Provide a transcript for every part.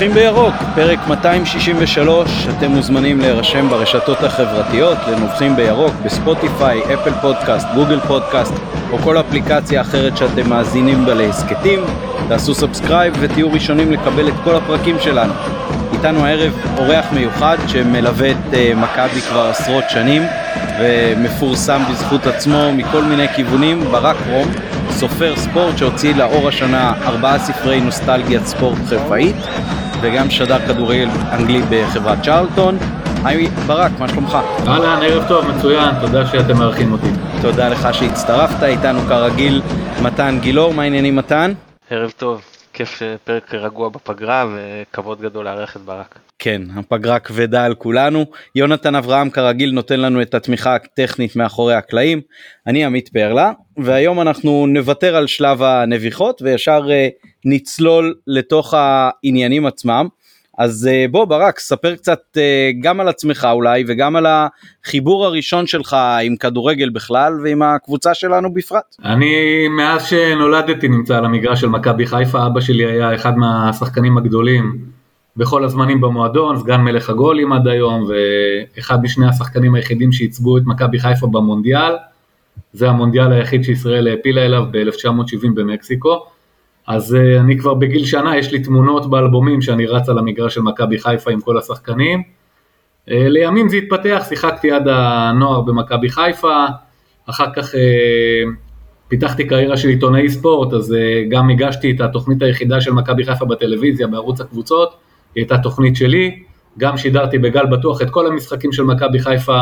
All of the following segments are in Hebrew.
נובחים בירוק, פרק 263, אתם מוזמנים להירשם ברשתות החברתיות לנובחים בירוק בספוטיפיי, Apple Podcast, Google Podcast או כל אפליקציה אחרת שאתם מאזינים בה להסכתים. תעשו subscribe ותהיו ראשונים לקבל את כל הפרקים שלנו. איתנו הערב אורח מיוחד שמלווה את uh, מכבי כבר עשרות שנים ומפורסם בזכות עצמו מכל מיני כיוונים, ברק רום, סופר ספורט שהוציא לאור השנה ארבעה ספרי נוסטלגיית ספורט חיפאית וגם שדר כדורגל אנגלי בחברת צ'רלטון. היי ברק, מה שלומך? אהלן, ערב טוב, מצוין, תודה שאתם מארחים אותי. תודה לך שהצטרפת, איתנו כרגיל מתן גילאור, מה העניינים מתן? ערב טוב, כיף פרק רגוע בפגרה וכבוד גדול לארח את ברק. כן, הפגרה כבדה על כולנו. יונתן אברהם כרגיל נותן לנו את התמיכה הטכנית מאחורי הקלעים. אני עמית פרלה, והיום אנחנו נוותר על שלב הנביחות וישר uh, נצלול לתוך העניינים עצמם. אז uh, בוא ברק, ספר קצת uh, גם על עצמך אולי וגם על החיבור הראשון שלך עם כדורגל בכלל ועם הקבוצה שלנו בפרט. אני מאז שנולדתי נמצא על המגרש של מכבי חיפה, אבא שלי היה אחד מהשחקנים הגדולים בכל הזמנים במועדון, סגן מלך הגולים עד היום, ואחד משני השחקנים היחידים שייצגו את מכבי חיפה במונדיאל. זה המונדיאל היחיד שישראל העפילה אליו ב-1970 במקסיקו. אז uh, אני כבר בגיל שנה, יש לי תמונות באלבומים שאני רץ על המגרש של מכבי חיפה עם כל השחקנים. Uh, לימים זה התפתח, שיחקתי עד הנוער במכבי חיפה, אחר כך uh, פיתחתי קריירה של עיתונאי ספורט, אז uh, גם הגשתי את התוכנית היחידה של מכבי חיפה בטלוויזיה, בערוץ הקבוצות, היא הייתה תוכנית שלי, גם שידרתי בגל בטוח את כל המשחקים של מכבי חיפה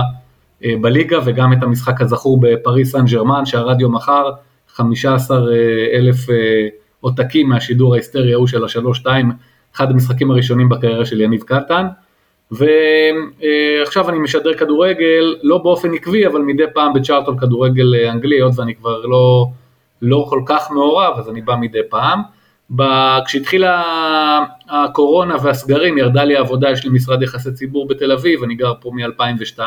בליגה וגם את המשחק הזכור בפריס סן ג'רמן שהרדיו מכר 15 אלף אה, עותקים מהשידור ההיסטרי ההוא של השלוש-שתיים, אחד המשחקים הראשונים בקריירה של יניב קטן. ועכשיו אני משדר כדורגל, לא באופן עקבי, אבל מדי פעם בצ'ארטון כדורגל אנגלי, היות ואני כבר לא, לא כל כך מעורב, אז אני בא מדי פעם. כשהתחילה הקורונה והסגרים ירדה לי העבודה, יש לי משרד יחסי ציבור בתל אביב, אני גר פה מ-2002,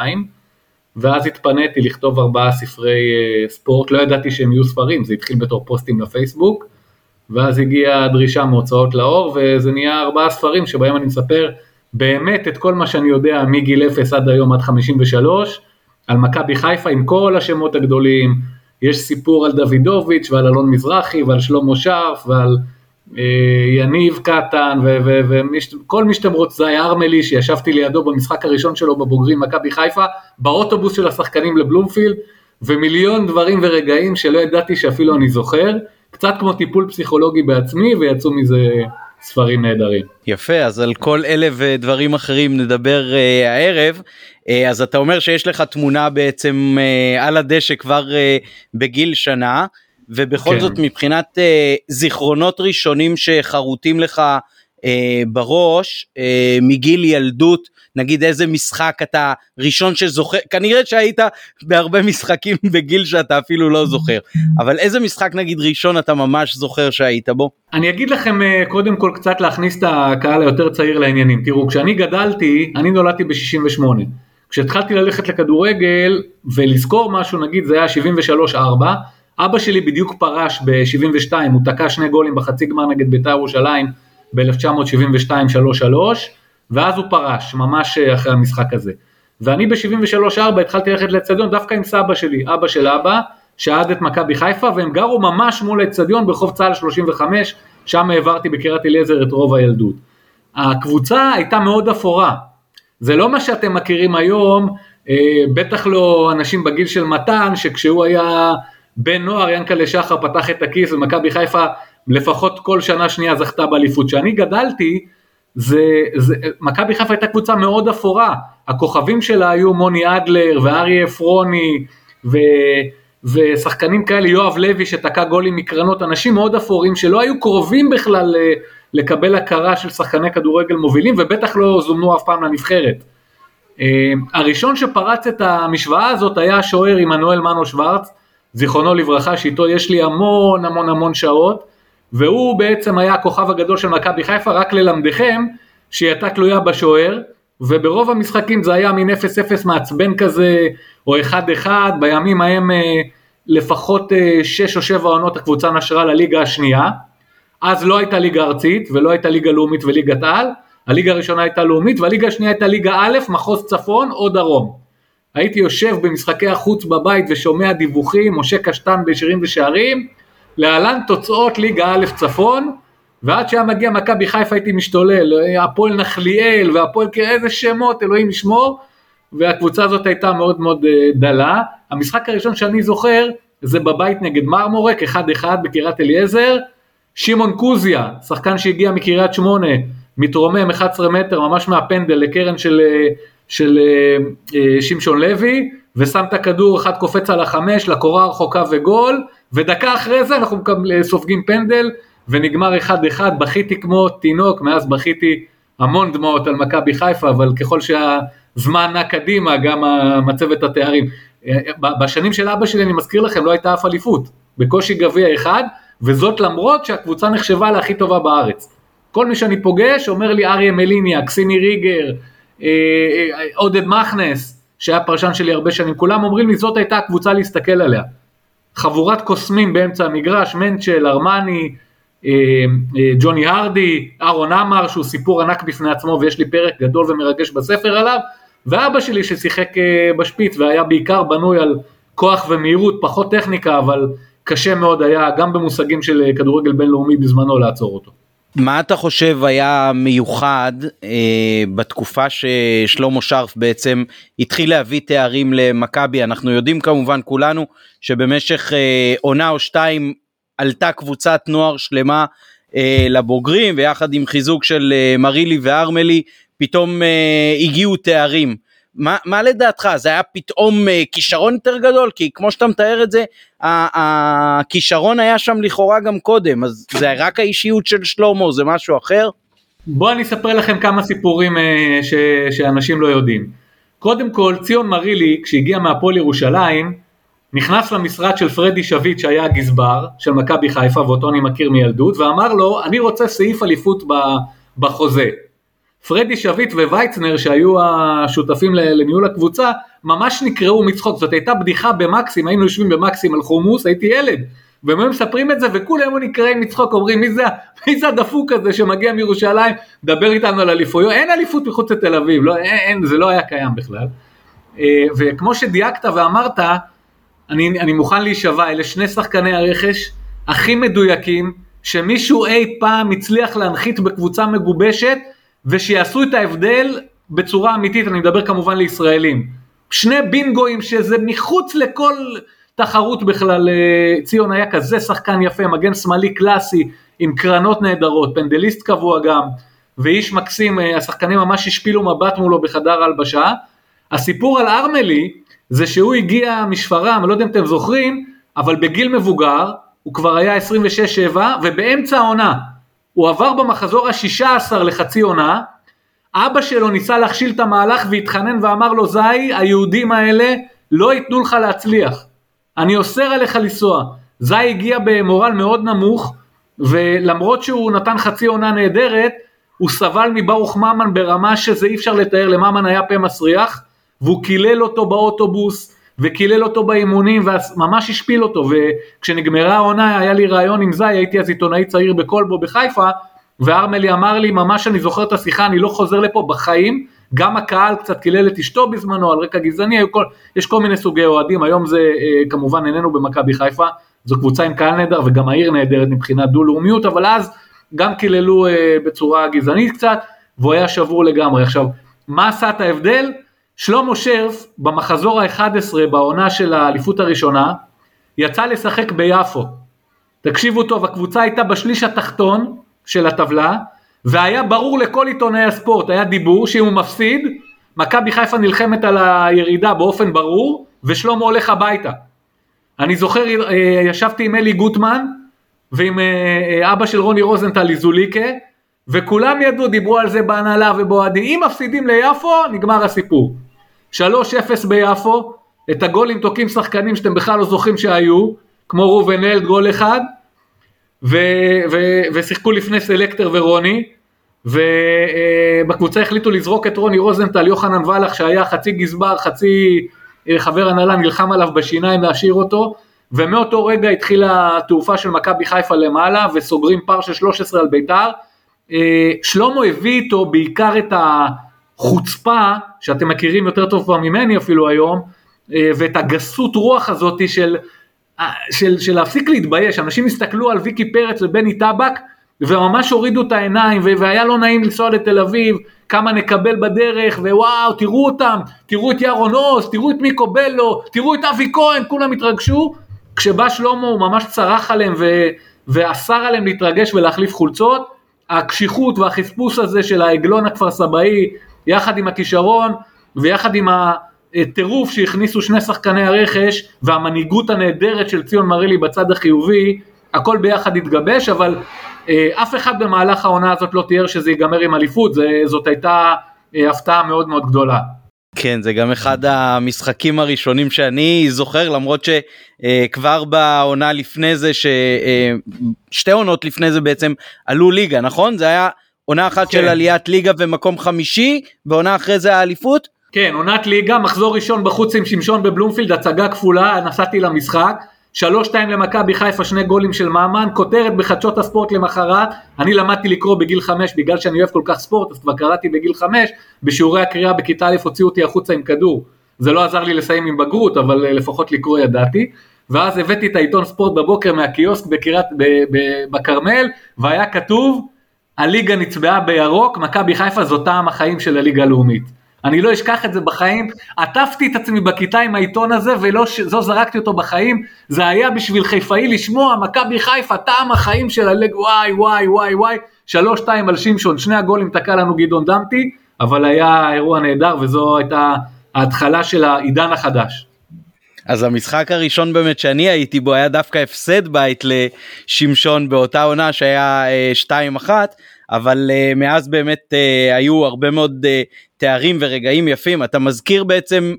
ואז התפניתי לכתוב ארבעה ספרי אה, ספורט, לא ידעתי שהם יהיו ספרים, זה התחיל בתור פוסטים לפייסבוק, ואז הגיעה הדרישה מהוצאות לאור, וזה נהיה ארבעה ספרים שבהם אני מספר באמת את כל מה שאני יודע מגיל 0 עד היום עד 53, על מכבי חיפה עם כל השמות הגדולים, יש סיפור על דוידוביץ' ועל אלון מזרחי ועל שלמה שרף ועל יניב קטן וכל מי שאתם רוצים, היה ארמלי שישבתי לידו במשחק הראשון שלו בבוגרים מכבי חיפה, באוטובוס של השחקנים לבלומפילד, ומיליון דברים ורגעים שלא ידעתי שאפילו אני זוכר, קצת כמו טיפול פסיכולוגי בעצמי ויצאו מזה ספרים נהדרים. יפה, אז על כל אלה ודברים אחרים נדבר uh, הערב. Uh, אז אתה אומר שיש לך תמונה בעצם uh, על הדשא כבר uh, בגיל שנה. ובכל כן. זאת מבחינת אה, זיכרונות ראשונים שחרוטים לך אה, בראש אה, מגיל ילדות נגיד איזה משחק אתה ראשון שזוכר כנראה שהיית בהרבה משחקים בגיל שאתה אפילו לא זוכר אבל איזה משחק נגיד ראשון אתה ממש זוכר שהיית בו. אני אגיד לכם אה, קודם כל קצת להכניס את הקהל היותר צעיר לעניינים תראו כשאני גדלתי אני נולדתי ב-68 כשהתחלתי ללכת לכדורגל ולזכור משהו נגיד זה היה 73-4 אבא שלי בדיוק פרש ב-72, הוא תקע שני גולים בחצי גמר נגד בית"ר ירושלים ב-1972 3-3, ואז הוא פרש, ממש אחרי המשחק הזה. ואני ב-73-4 התחלתי ללכת לאצטדיון דווקא עם סבא שלי, אבא של אבא, שאהד את מכבי חיפה, והם גרו ממש מול האצטדיון ברחוב צה"ל 35, שם העברתי בקריית אליעזר את רוב הילדות. הקבוצה הייתה מאוד אפורה, זה לא מה שאתם מכירים היום, אה, בטח לא אנשים בגיל של מתן, שכשהוא היה בן נוער ינקלה שחר פתח את הכיס ומכבי חיפה לפחות כל שנה שנייה זכתה באליפות. כשאני גדלתי, זה, זה, מכבי חיפה הייתה קבוצה מאוד אפורה, הכוכבים שלה היו מוני אדלר ואריה עפרוני ו, ושחקנים כאלה, יואב לוי שתקע גולים מקרנות, אנשים מאוד אפורים שלא היו קרובים בכלל לקבל הכרה של שחקני כדורגל מובילים ובטח לא זומנו אף פעם לנבחרת. אה, הראשון שפרץ את המשוואה הזאת היה השוער עמנואל מנו שוורץ, זיכרונו לברכה, שאיתו יש לי המון המון המון שעות, והוא בעצם היה הכוכב הגדול של מכבי חיפה, רק ללמדכם שהיא הייתה תלויה בשוער, וברוב המשחקים זה היה מין 0-0 מעצבן כזה, או 1-1, בימים ההם אה, לפחות 6 אה, או 7 עונות הקבוצה נשרה לליגה השנייה. אז לא הייתה ליגה ארצית ולא הייתה ליגה לאומית וליגת על, הליגה הראשונה הייתה לאומית והליגה השנייה הייתה ליגה א', מחוז צפון או דרום. הייתי יושב במשחקי החוץ בבית ושומע דיווחים, משה קשטן בשירים ושערים, להלן תוצאות ליגה א' צפון, ועד שהיה מגיע מכבי חיפה הייתי משתולל, הפועל נחליאל והפועל איזה שמות, אלוהים ישמור, והקבוצה הזאת הייתה מאוד מאוד אה, דלה. המשחק הראשון שאני זוכר זה בבית נגד מרמורק, 1-1 בקריית אליעזר, שמעון קוזיה, שחקן שהגיע מקריית שמונה, מתרומם 11 מטר ממש מהפנדל לקרן של, אה, של אה, שמשון לוי, ושם את הכדור, אחד קופץ על החמש, לקורה הרחוקה וגול, ודקה אחרי זה אנחנו סופגים פנדל, ונגמר 1-1, בכיתי כמו תינוק, מאז בכיתי המון דמעות על מכבי חיפה, אבל ככל שהזמן נע קדימה, גם מצבת התארים. בשנים של אבא שלי, אני מזכיר לכם, לא הייתה אף אליפות, בקושי גביע אחד, וזאת למרות שהקבוצה נחשבה להכי טובה בארץ. כל מי שאני פוגש אומר לי אריה מליניה, קסיני ריגר, אה, אה, עודד מכנס, שהיה פרשן שלי הרבה שנים, כולם אומרים לי זאת הייתה הקבוצה להסתכל עליה. חבורת קוסמים באמצע המגרש, מנצ'ל, ארמני, אה, ג'וני הרדי, אהרון עמר שהוא סיפור ענק בפני עצמו ויש לי פרק גדול ומרגש בספר עליו, ואבא שלי ששיחק בשפיץ והיה בעיקר בנוי על כוח ומהירות, פחות טכניקה, אבל קשה מאוד היה גם במושגים של כדורגל בינלאומי בזמנו לעצור אותו. מה אתה חושב היה מיוחד אה, בתקופה ששלמה שרף בעצם התחיל להביא תארים למכבי אנחנו יודעים כמובן כולנו שבמשך אה, עונה או שתיים עלתה קבוצת נוער שלמה אה, לבוגרים ויחד עם חיזוק של אה, מרילי וארמלי פתאום אה, הגיעו תארים. מה, מה לדעתך זה היה פתאום uh, כישרון יותר גדול כי כמו שאתה מתאר את זה הכישרון היה שם לכאורה גם קודם אז זה רק האישיות של שלמה זה משהו אחר? בוא אני אספר לכם כמה סיפורים uh, ש, שאנשים לא יודעים. קודם כל ציון מרילי כשהגיע מהפועל ירושלים נכנס למשרד של פרדי שביט שהיה הגזבר של מכבי חיפה ואותו אני מכיר מילדות ואמר לו אני רוצה סעיף אליפות בחוזה פרדי שביט וויצנר שהיו השותפים לניהול הקבוצה ממש נקראו מצחוק. זאת הייתה בדיחה במקסים היינו יושבים במקסים על חומוס הייתי ילד. והם היו מספרים את זה וכולם היו נקראים מצחוק אומרים מי זה, מי זה הדפוק הזה שמגיע מירושלים מדבר איתנו על אליפויות? אין אליפות מחוץ לתל אביב לא, אין, אין, זה לא היה קיים בכלל. אה, וכמו שדייקת ואמרת אני, אני מוכן להישבע אלה שני שחקני הרכש הכי מדויקים שמישהו אי פעם הצליח להנחית בקבוצה מגובשת ושיעשו את ההבדל בצורה אמיתית, אני מדבר כמובן לישראלים. שני בינגואים שזה מחוץ לכל תחרות בכלל, אה, ציון היה כזה שחקן יפה, מגן שמאלי קלאסי, עם קרנות נהדרות, פנדליסט קבוע גם, ואיש מקסים, אה, השחקנים ממש השפילו מבט מולו בחדר הלבשה. הסיפור על ארמלי, זה שהוא הגיע משפרעם, לא יודע אם אתם זוכרים, אבל בגיל מבוגר, הוא כבר היה 26-7, ובאמצע העונה, הוא עבר במחזור השישה עשר לחצי עונה, אבא שלו ניסה להכשיל את המהלך והתחנן ואמר לו זי, היהודים האלה לא ייתנו לך להצליח, אני אוסר עליך לנסוע. זי הגיע במורל מאוד נמוך, ולמרות שהוא נתן חצי עונה נהדרת, הוא סבל מברוך ממן ברמה שזה אי אפשר לתאר, לממן היה פה מסריח, והוא קילל אותו באוטובוס, וקילל אותו באימונים וממש השפיל אותו וכשנגמרה העונה היה לי ראיון עם זי הייתי אז עיתונאי צעיר בקולבו בחיפה וארמלי אמר לי ממש אני זוכר את השיחה אני לא חוזר לפה בחיים גם הקהל קצת קילל את אשתו בזמנו על רקע גזעני כל, יש כל מיני סוגי אוהדים היום זה אה, כמובן איננו במכבי חיפה זו קבוצה עם קהל נהדר וגם העיר נהדרת מבחינת דו לאומיות אבל אז גם קיללו אה, בצורה גזענית קצת והוא היה שבור לגמרי עכשיו מה עשה את ההבדל? שלמה שרף במחזור ה-11 בעונה של האליפות הראשונה יצא לשחק ביפו. תקשיבו טוב, הקבוצה הייתה בשליש התחתון של הטבלה והיה ברור לכל עיתונאי הספורט, היה דיבור שאם הוא מפסיד, מכבי חיפה נלחמת על הירידה באופן ברור ושלמה הולך הביתה. אני זוכר, אה, ישבתי עם אלי גוטמן ועם אה, אה, אבא של רוני רוזנטל איזוליקה וכולם ידעו, דיברו על זה בהנהלה ובאוהדים, אם מפסידים ליפו נגמר הסיפור. 3-0 ביפו, את הגולים תוקעים שחקנים שאתם בכלל לא זוכרים שהיו, כמו ראובן אלד גול אחד, ו- ו- ושיחקו לפני סלקטר ורוני, ובקבוצה החליטו לזרוק את רוני רוזנטל, יוחנן ולח שהיה חצי גזבר, חצי אה, חבר הנהלה, נלחם עליו בשיניים להשאיר אותו, ומאותו רגע התחילה התעופה של מכבי חיפה למעלה וסוגרים פער של 13 על בית"ר. אה, שלמה הביא איתו בעיקר את החוצפה, שאתם מכירים יותר טוב כבר ממני אפילו היום, אה, ואת הגסות רוח הזאתי של, אה, של, של להפסיק להתבייש, אנשים הסתכלו על ויקי פרץ ובני טבק וממש הורידו את העיניים והיה לא נעים לנסוע לתל אביב, כמה נקבל בדרך ווואו תראו אותם, תראו את ירון עוז, תראו את מיקו בלו, תראו את אבי כהן, כולם התרגשו, כשבא שלמה הוא ממש צרח עליהם ו, ואסר עליהם להתרגש ולהחליף חולצות, הקשיחות והחספוס הזה של העגלון הכפר סבאי יחד עם הכישרון ויחד עם הטירוף שהכניסו שני שחקני הרכש והמנהיגות הנהדרת של ציון מרילי בצד החיובי, הכל ביחד התגבש, אבל אה, אף אחד במהלך העונה הזאת לא תיאר שזה ייגמר עם אליפות, זאת הייתה אה, הפתעה מאוד מאוד גדולה. כן זה גם אחד המשחקים הראשונים שאני זוכר למרות שכבר בעונה לפני זה ששתי עונות לפני זה בעצם עלו ליגה נכון זה היה עונה אחת כן. של עליית ליגה ומקום חמישי ועונה אחרי זה האליפות. כן עונת ליגה מחזור ראשון בחוץ עם שמשון בבלומפילד הצגה כפולה נסעתי למשחק. שלוש שתיים למכבי חיפה, שני גולים של ממן, כותרת בחדשות הספורט למחרת, אני למדתי לקרוא בגיל חמש בגלל שאני אוהב כל כך ספורט, אז כבר קראתי בגיל חמש, בשיעורי הקריאה בכיתה א' הוציאו אותי החוצה עם כדור, זה לא עזר לי לסיים עם בגרות, אבל אה, לפחות לקרוא ידעתי, ואז הבאתי את העיתון ספורט בבוקר מהקיוסק בכרמל, והיה כתוב, הליגה נצבעה בירוק, מכבי חיפה זו טעם החיים של הליגה הלאומית. אני לא אשכח את זה בחיים, עטפתי את עצמי בכיתה עם העיתון הזה ולא לא זרקתי אותו בחיים, זה היה בשביל חיפאי לשמוע מכבי חיפה, טעם החיים של הלג, וואי וואי וואי וואי, שלוש שתיים על שמשון, שני הגולים תקע לנו גדעון דמתי, אבל היה אירוע נהדר וזו הייתה ההתחלה של העידן החדש. אז המשחק הראשון באמת שאני הייתי בו היה דווקא הפסד בית לשמשון באותה עונה שהיה 2-1 אה, אבל uh, מאז באמת uh, היו הרבה מאוד uh, תארים ורגעים יפים. אתה מזכיר בעצם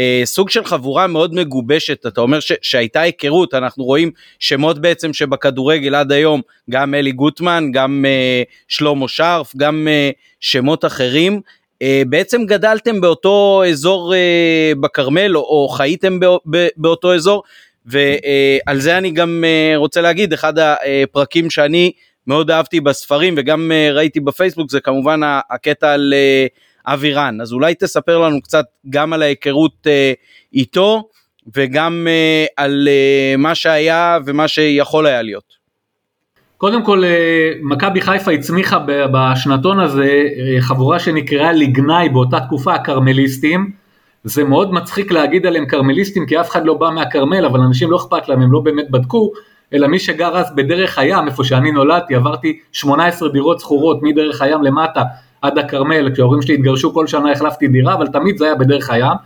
uh, סוג של חבורה מאוד מגובשת. אתה אומר ש- שהייתה היכרות. אנחנו רואים שמות בעצם שבכדורגל עד היום גם אלי גוטמן גם uh, שלמה שרף גם uh, שמות אחרים בעצם גדלתם באותו אזור uh, בכרמל או, או חייתם בא, באותו אזור ועל זה אני גם רוצה להגיד אחד הפרקים שאני מאוד אהבתי בספרים וגם ראיתי בפייסבוק זה כמובן הקטע על uh, אבי רן אז אולי תספר לנו קצת גם על ההיכרות איתו וגם על מה שהיה ומה שיכול היה להיות. קודם כל מכבי חיפה הצמיחה בשנתון הזה חבורה שנקראה לגנאי באותה תקופה הכרמליסטים זה מאוד מצחיק להגיד עליהם כרמליסטים כי אף אחד לא בא מהכרמל אבל אנשים לא אכפת להם הם לא באמת בדקו אלא מי שגר אז בדרך הים, איפה שאני נולדתי, עברתי 18 דירות שכורות מדרך הים למטה עד הכרמל, כשההורים שלי התגרשו כל שנה החלפתי דירה, אבל תמיד זה היה בדרך הים.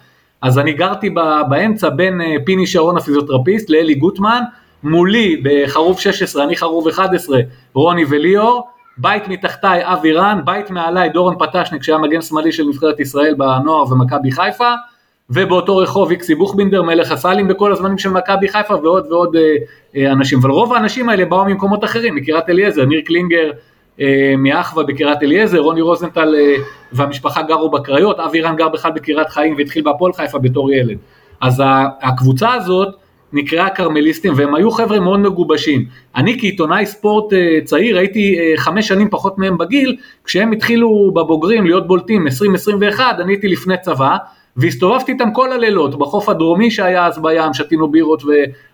אז אני גרתי באמצע בין אה, פיני שרון הפיזיותרפיסט לאלי גוטמן, מולי בחרוב 16, אני חרוב 11, רוני וליאור, בית מתחתיי אבי רן, בית מעליי דורון פטשניק שהיה מגן שמאלי של נבחרת ישראל בנוער ומכבי חיפה, ובאותו רחוב איקסי בוכבינדר, מלך הסלים בכל הזמנים של מכבי חיפה ועוד ועוד אה, אה, אנשים, אבל רוב האנשים האלה באו ממקומות אחרים, מקריית אליעזר, ניר קלינגר אה, מאחווה בקריית אליעזר, רוני רוזנטל אה, והמשפחה גרו בקריות, אבי רן גר בכלל בקריית חיים והתחיל בהפועל חיפה בתור ילד. אז הקבוצה הזאת נקראה כרמליסטים והם היו חבר'ה מאוד מגובשים. אני כעיתונאי ספורט אה, צעיר הייתי אה, חמש שנים פחות מהם בגיל, כשהם התחילו בבוגרים להיות בולטים 20-21, אני הייתי לפני צבא. והסתובבתי איתם כל הלילות, בחוף הדרומי שהיה אז בים, שתינו בירות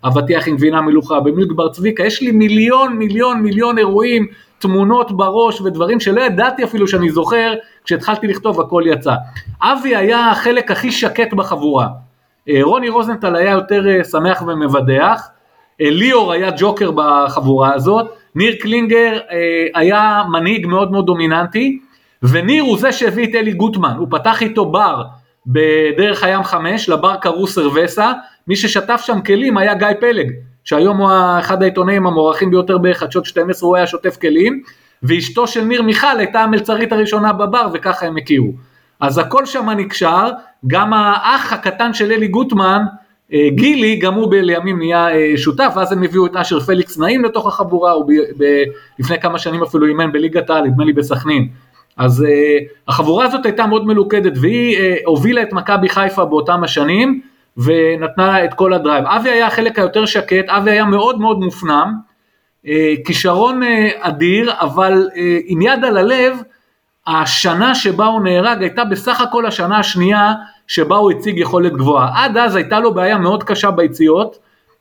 ואבטיח עם גבינה מלוכה, במילק בר צביקה, יש לי מיליון מיליון מיליון אירועים, תמונות בראש ודברים שלא ידעתי אפילו שאני זוכר, כשהתחלתי לכתוב הכל יצא. אבי היה החלק הכי שקט בחבורה, רוני רוזנטל היה יותר אה, שמח ומבדח, אה, ליאור היה ג'וקר בחבורה הזאת, ניר קלינגר היה מנהיג מאוד מאוד דומיננטי, וניר הוא זה שהביא את אלי גוטמן, הוא פתח איתו בר בדרך הים 5, לבר קראו סרווסה, מי ששטף שם כלים היה גיא פלג, שהיום הוא אחד העיתונאים המוערכים ביותר בחדשות 12, הוא היה שוטף כלים, ואשתו של ניר מיכל הייתה המלצרית הראשונה בבר וככה הם הכירו. אז הכל שם נקשר, גם האח הקטן של אלי גוטמן, אה, גילי, גם הוא לימים נהיה אה, שותף, ואז הם הביאו את אשר פליקס נעים לתוך החבורה, הוא ב, ב, לפני כמה שנים אפילו אימן בליגת העל, נדמה לי בסכנין. אז אה, החבורה הזאת הייתה מאוד מלוכדת והיא אה, הובילה את מכבי חיפה באותם השנים ונתנה את כל ה drive. אבי היה החלק היותר שקט, אבי היה מאוד מאוד מופנם, אה, כישרון אה, אדיר, אבל אה, עם יד על הלב, השנה שבה הוא נהרג הייתה בסך הכל השנה השנייה שבה הוא הציג יכולת גבוהה. עד אז הייתה לו בעיה מאוד קשה ביציאות,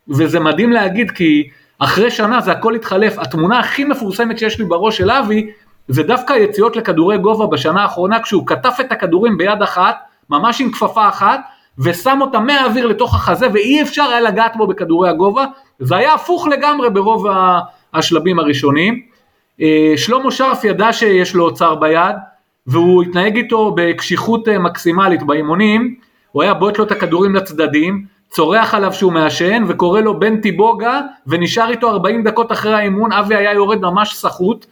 וזה מדהים להגיד כי אחרי שנה זה הכל התחלף. התמונה הכי מפורסמת שיש לי בראש של אבי, זה דווקא יציאות לכדורי גובה בשנה האחרונה, כשהוא קטף את הכדורים ביד אחת, ממש עם כפפה אחת, ושם אותה מהאוויר לתוך החזה, ואי אפשר היה לגעת בו בכדורי הגובה. זה היה הפוך לגמרי ברוב השלבים הראשונים. אה, שלמה שרף ידע שיש לו אוצר ביד, והוא התנהג איתו בקשיחות אה, מקסימלית באימונים, הוא היה בועט לו את הכדורים לצדדים, צורח עליו שהוא מעשן וקורא לו בן טיבוגה ונשאר איתו 40 דקות אחרי האימון, אבי היה יורד ממש סחוט,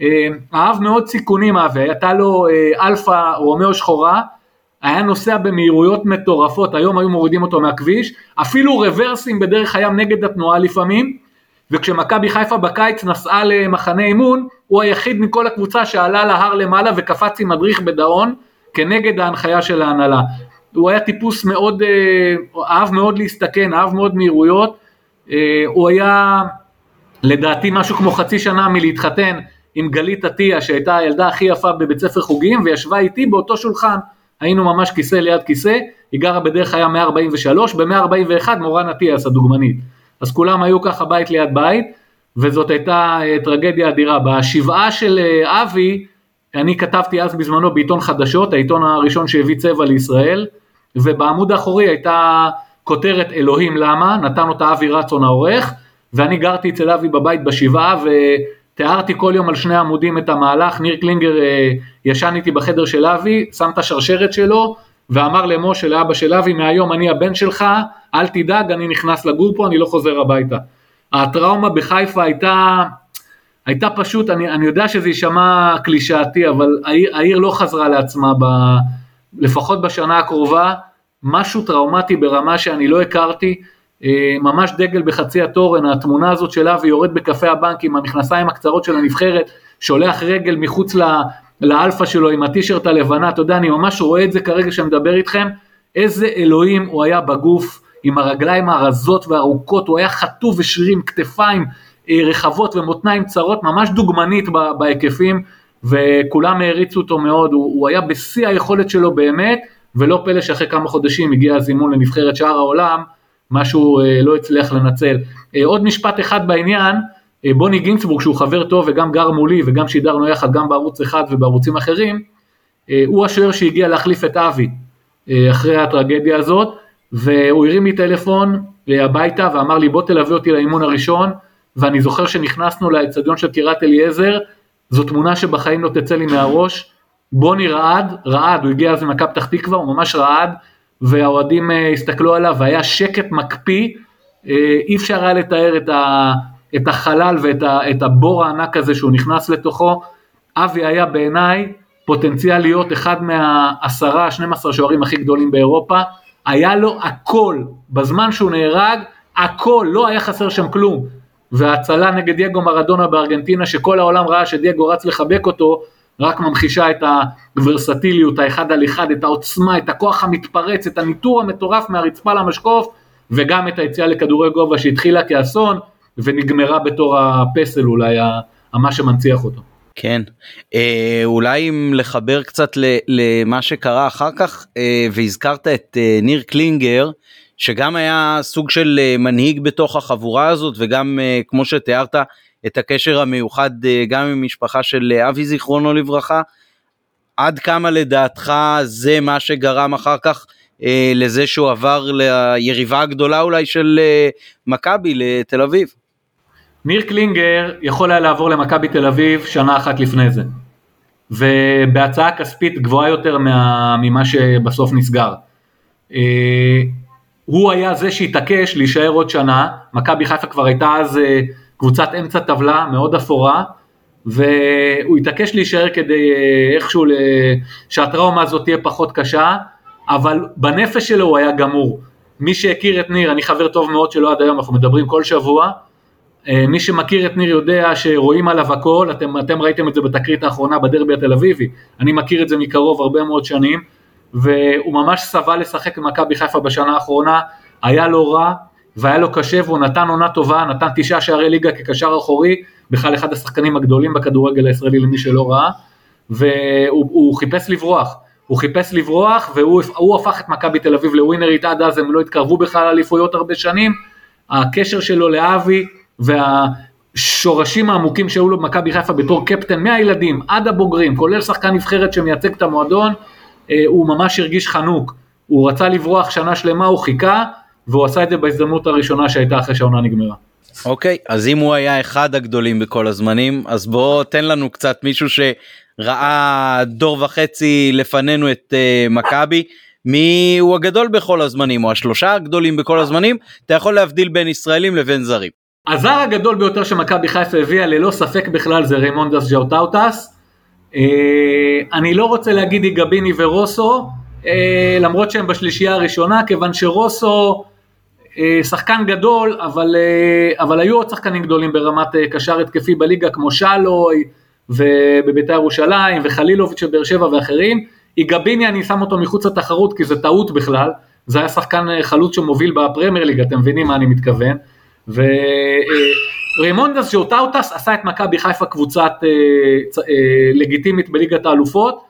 אה, אהב מאוד סיכונים אבי, הייתה לו אלפא רומאו שחורה, היה נוסע במהירויות מטורפות, היום היו מורידים אותו מהכביש, אפילו רוורסים בדרך הים נגד התנועה לפעמים, וכשמכבי חיפה בקיץ נסעה למחנה אימון, הוא היחיד מכל הקבוצה שעלה להר למעלה וקפץ עם מדריך בדאון, כנגד ההנחיה של ההנהלה. הוא היה טיפוס מאוד, אה, אהב מאוד להסתכן, אהב מאוד מהירויות, אה, הוא היה לדעתי משהו כמו חצי שנה מלהתחתן עם גלית עטיה שהייתה הילדה הכי יפה בבית ספר חוגים וישבה איתי באותו שולחן, היינו ממש כיסא ליד כיסא, היא גרה בדרך היה 143, ב-141 מורן אטיאס הדוגמנית. אז כולם היו ככה בית ליד בית, וזאת הייתה אה, טרגדיה אדירה. בשבעה של אה, אבי, אני כתבתי אז בזמנו בעיתון חדשות, העיתון הראשון שהביא צבע לישראל, ובעמוד האחורי הייתה כותרת אלוהים למה, נתן אותה אבי רצון העורך, ואני גרתי אצל אבי בבית בשבעה, ותיארתי כל יום על שני עמודים את המהלך, ניר קלינגר אה, ישן איתי בחדר של אבי, שם את השרשרת שלו, ואמר למשה, לאבא של אבי, מהיום אני הבן שלך, אל תדאג, אני נכנס לגור פה, אני לא חוזר הביתה. הטראומה בחיפה הייתה, הייתה פשוט, אני, אני יודע שזה יישמע קלישאתי, אבל העיר, העיר לא חזרה לעצמה, ב, לפחות בשנה הקרובה, משהו טראומטי ברמה שאני לא הכרתי, אה, ממש דגל בחצי התורן, התמונה הזאת של אבי יורד בקפה הבנק עם המכנסיים הקצרות של הנבחרת, שולח רגל מחוץ ל... לאלפא שלו עם הטישרט הלבנה, אתה יודע, אני ממש רואה את זה כרגע שאני מדבר איתכם, איזה אלוהים הוא היה בגוף, עם הרגליים הרזות והארוכות, הוא היה חטוב ושרירים, כתפיים אה, רחבות ומותניים צרות, ממש דוגמנית בהיקפים, וכולם העריצו אותו מאוד, הוא, הוא היה בשיא היכולת שלו באמת, ולא פלא שאחרי כמה חודשים הגיע הזימון לנבחרת שאר העולם, משהו אה, לא הצליח לנצל. אה, עוד משפט אחד בעניין, בוני גינצבורג שהוא חבר טוב וגם גר מולי וגם שידרנו יחד גם בערוץ אחד ובערוצים אחרים, אה, הוא השוער שהגיע להחליף את אבי אה, אחרי הטרגדיה הזאת, והוא הרים לי טלפון הביתה ואמר לי בוא תלווה אותי לאימון הראשון, ואני זוכר שנכנסנו לאצטדיון של קירת אליעזר, זו תמונה שבחיים לא תצא לי מהראש, בוני רעד, רעד, הוא הגיע אז ממכבי פתח תקווה, הוא ממש רעד, והאוהדים הסתכלו עליו והיה שקט מקפיא, אי אפשר היה לתאר את ה... את החלל ואת הבור הענק הזה שהוא נכנס לתוכו. אבי היה בעיניי פוטנציאל להיות אחד מהעשרה, 12 שוערים הכי גדולים באירופה. היה לו הכל, בזמן שהוא נהרג, הכל, לא היה חסר שם כלום. וההצלה נגד דייגו מרדונה בארגנטינה, שכל העולם ראה שדייגו רץ לחבק אותו, רק ממחישה את הוורסטיליות, האחד על אחד, את העוצמה, את הכוח המתפרץ, את הניטור המטורף מהרצפה למשקוף, וגם את היציאה לכדורי גובה שהתחילה כאסון, ונגמרה בתור הפסל אולי, מה שמנציח אותו. כן, אה, אולי אם לחבר קצת למה שקרה אחר כך, אה, והזכרת את אה, ניר קלינגר, שגם היה סוג של אה, מנהיג בתוך החבורה הזאת, וגם אה, כמו שתיארת, את הקשר המיוחד אה, גם עם משפחה של אה, אבי זיכרונו לברכה. עד כמה לדעתך זה מה שגרם אחר כך אה, לזה שהוא עבר ליריבה הגדולה אולי של אה, מכבי לתל אביב? ניר קלינגר יכול היה לעבור למכבי תל אביב שנה אחת לפני זה, ובהצעה כספית גבוהה יותר מה, ממה שבסוף נסגר. אה, הוא היה זה שהתעקש להישאר עוד שנה, מכבי חיפה כבר הייתה אז אה, קבוצת אמצע טבלה מאוד אפורה, והוא התעקש להישאר כדי אה, איכשהו שהטראומה הזאת תהיה פחות קשה, אבל בנפש שלו הוא היה גמור. מי שהכיר את ניר, אני חבר טוב מאוד שלו עד היום, אנחנו מדברים כל שבוע, מי שמכיר את ניר יודע שרואים עליו הכל, אתם, אתם ראיתם את זה בתקרית האחרונה בדרבי התל אביבי, אני מכיר את זה מקרוב הרבה מאוד שנים, והוא ממש סבל לשחק במכבי חיפה בשנה האחרונה, היה לו רע והיה לו קשה והוא נתן עונה טובה, נתן תשעה שערי ליגה כקשר אחורי, בכלל אחד השחקנים הגדולים בכדורגל הישראלי למי שלא ראה, והוא חיפש לברוח, הוא חיפש לברוח והוא הפך את מכבי תל אביב לווינרית, עד אז הם לא התקרבו בכלל אליפויות הרבה שנים, הקשר שלו לאבי והשורשים העמוקים שהיו לו במכבי חיפה בתור קפטן מהילדים עד הבוגרים, כולל שחקן נבחרת שמייצג את המועדון, אה, הוא ממש הרגיש חנוק, הוא רצה לברוח שנה שלמה, הוא חיכה, והוא עשה את זה בהזדמנות הראשונה שהייתה אחרי שהעונה נגמרה. אוקיי, okay, אז אם הוא היה אחד הגדולים בכל הזמנים, אז בוא תן לנו קצת מישהו שראה דור וחצי לפנינו את uh, מכבי. מי הוא הגדול בכל הזמנים או השלושה הגדולים בכל הזמנים אתה יכול להבדיל בין ישראלים לבין זרים. הזר הגדול ביותר שמכבי חיפה הביאה ללא ספק בכלל זה ריימונדס ז'וטאוטס. אה, אני לא רוצה להגיד איגביני ורוסו אה, למרות שהם בשלישייה הראשונה כיוון שרוסו אה, שחקן גדול אבל, אבל היו עוד שחקנים גדולים ברמת קשר התקפי בליגה כמו שלוי ובבית"ר ירושלים וחלילוביץ' בבאר שבע ואחרים. איגביני אני שם אותו מחוץ לתחרות כי זה טעות בכלל, זה היה שחקן חלוץ שמוביל בפרמייר ליג, אתם מבינים מה אני מתכוון. וריימונדס ז'וטאוטס עשה את מכבי חיפה קבוצת אה, אה, לגיטימית בליגת האלופות,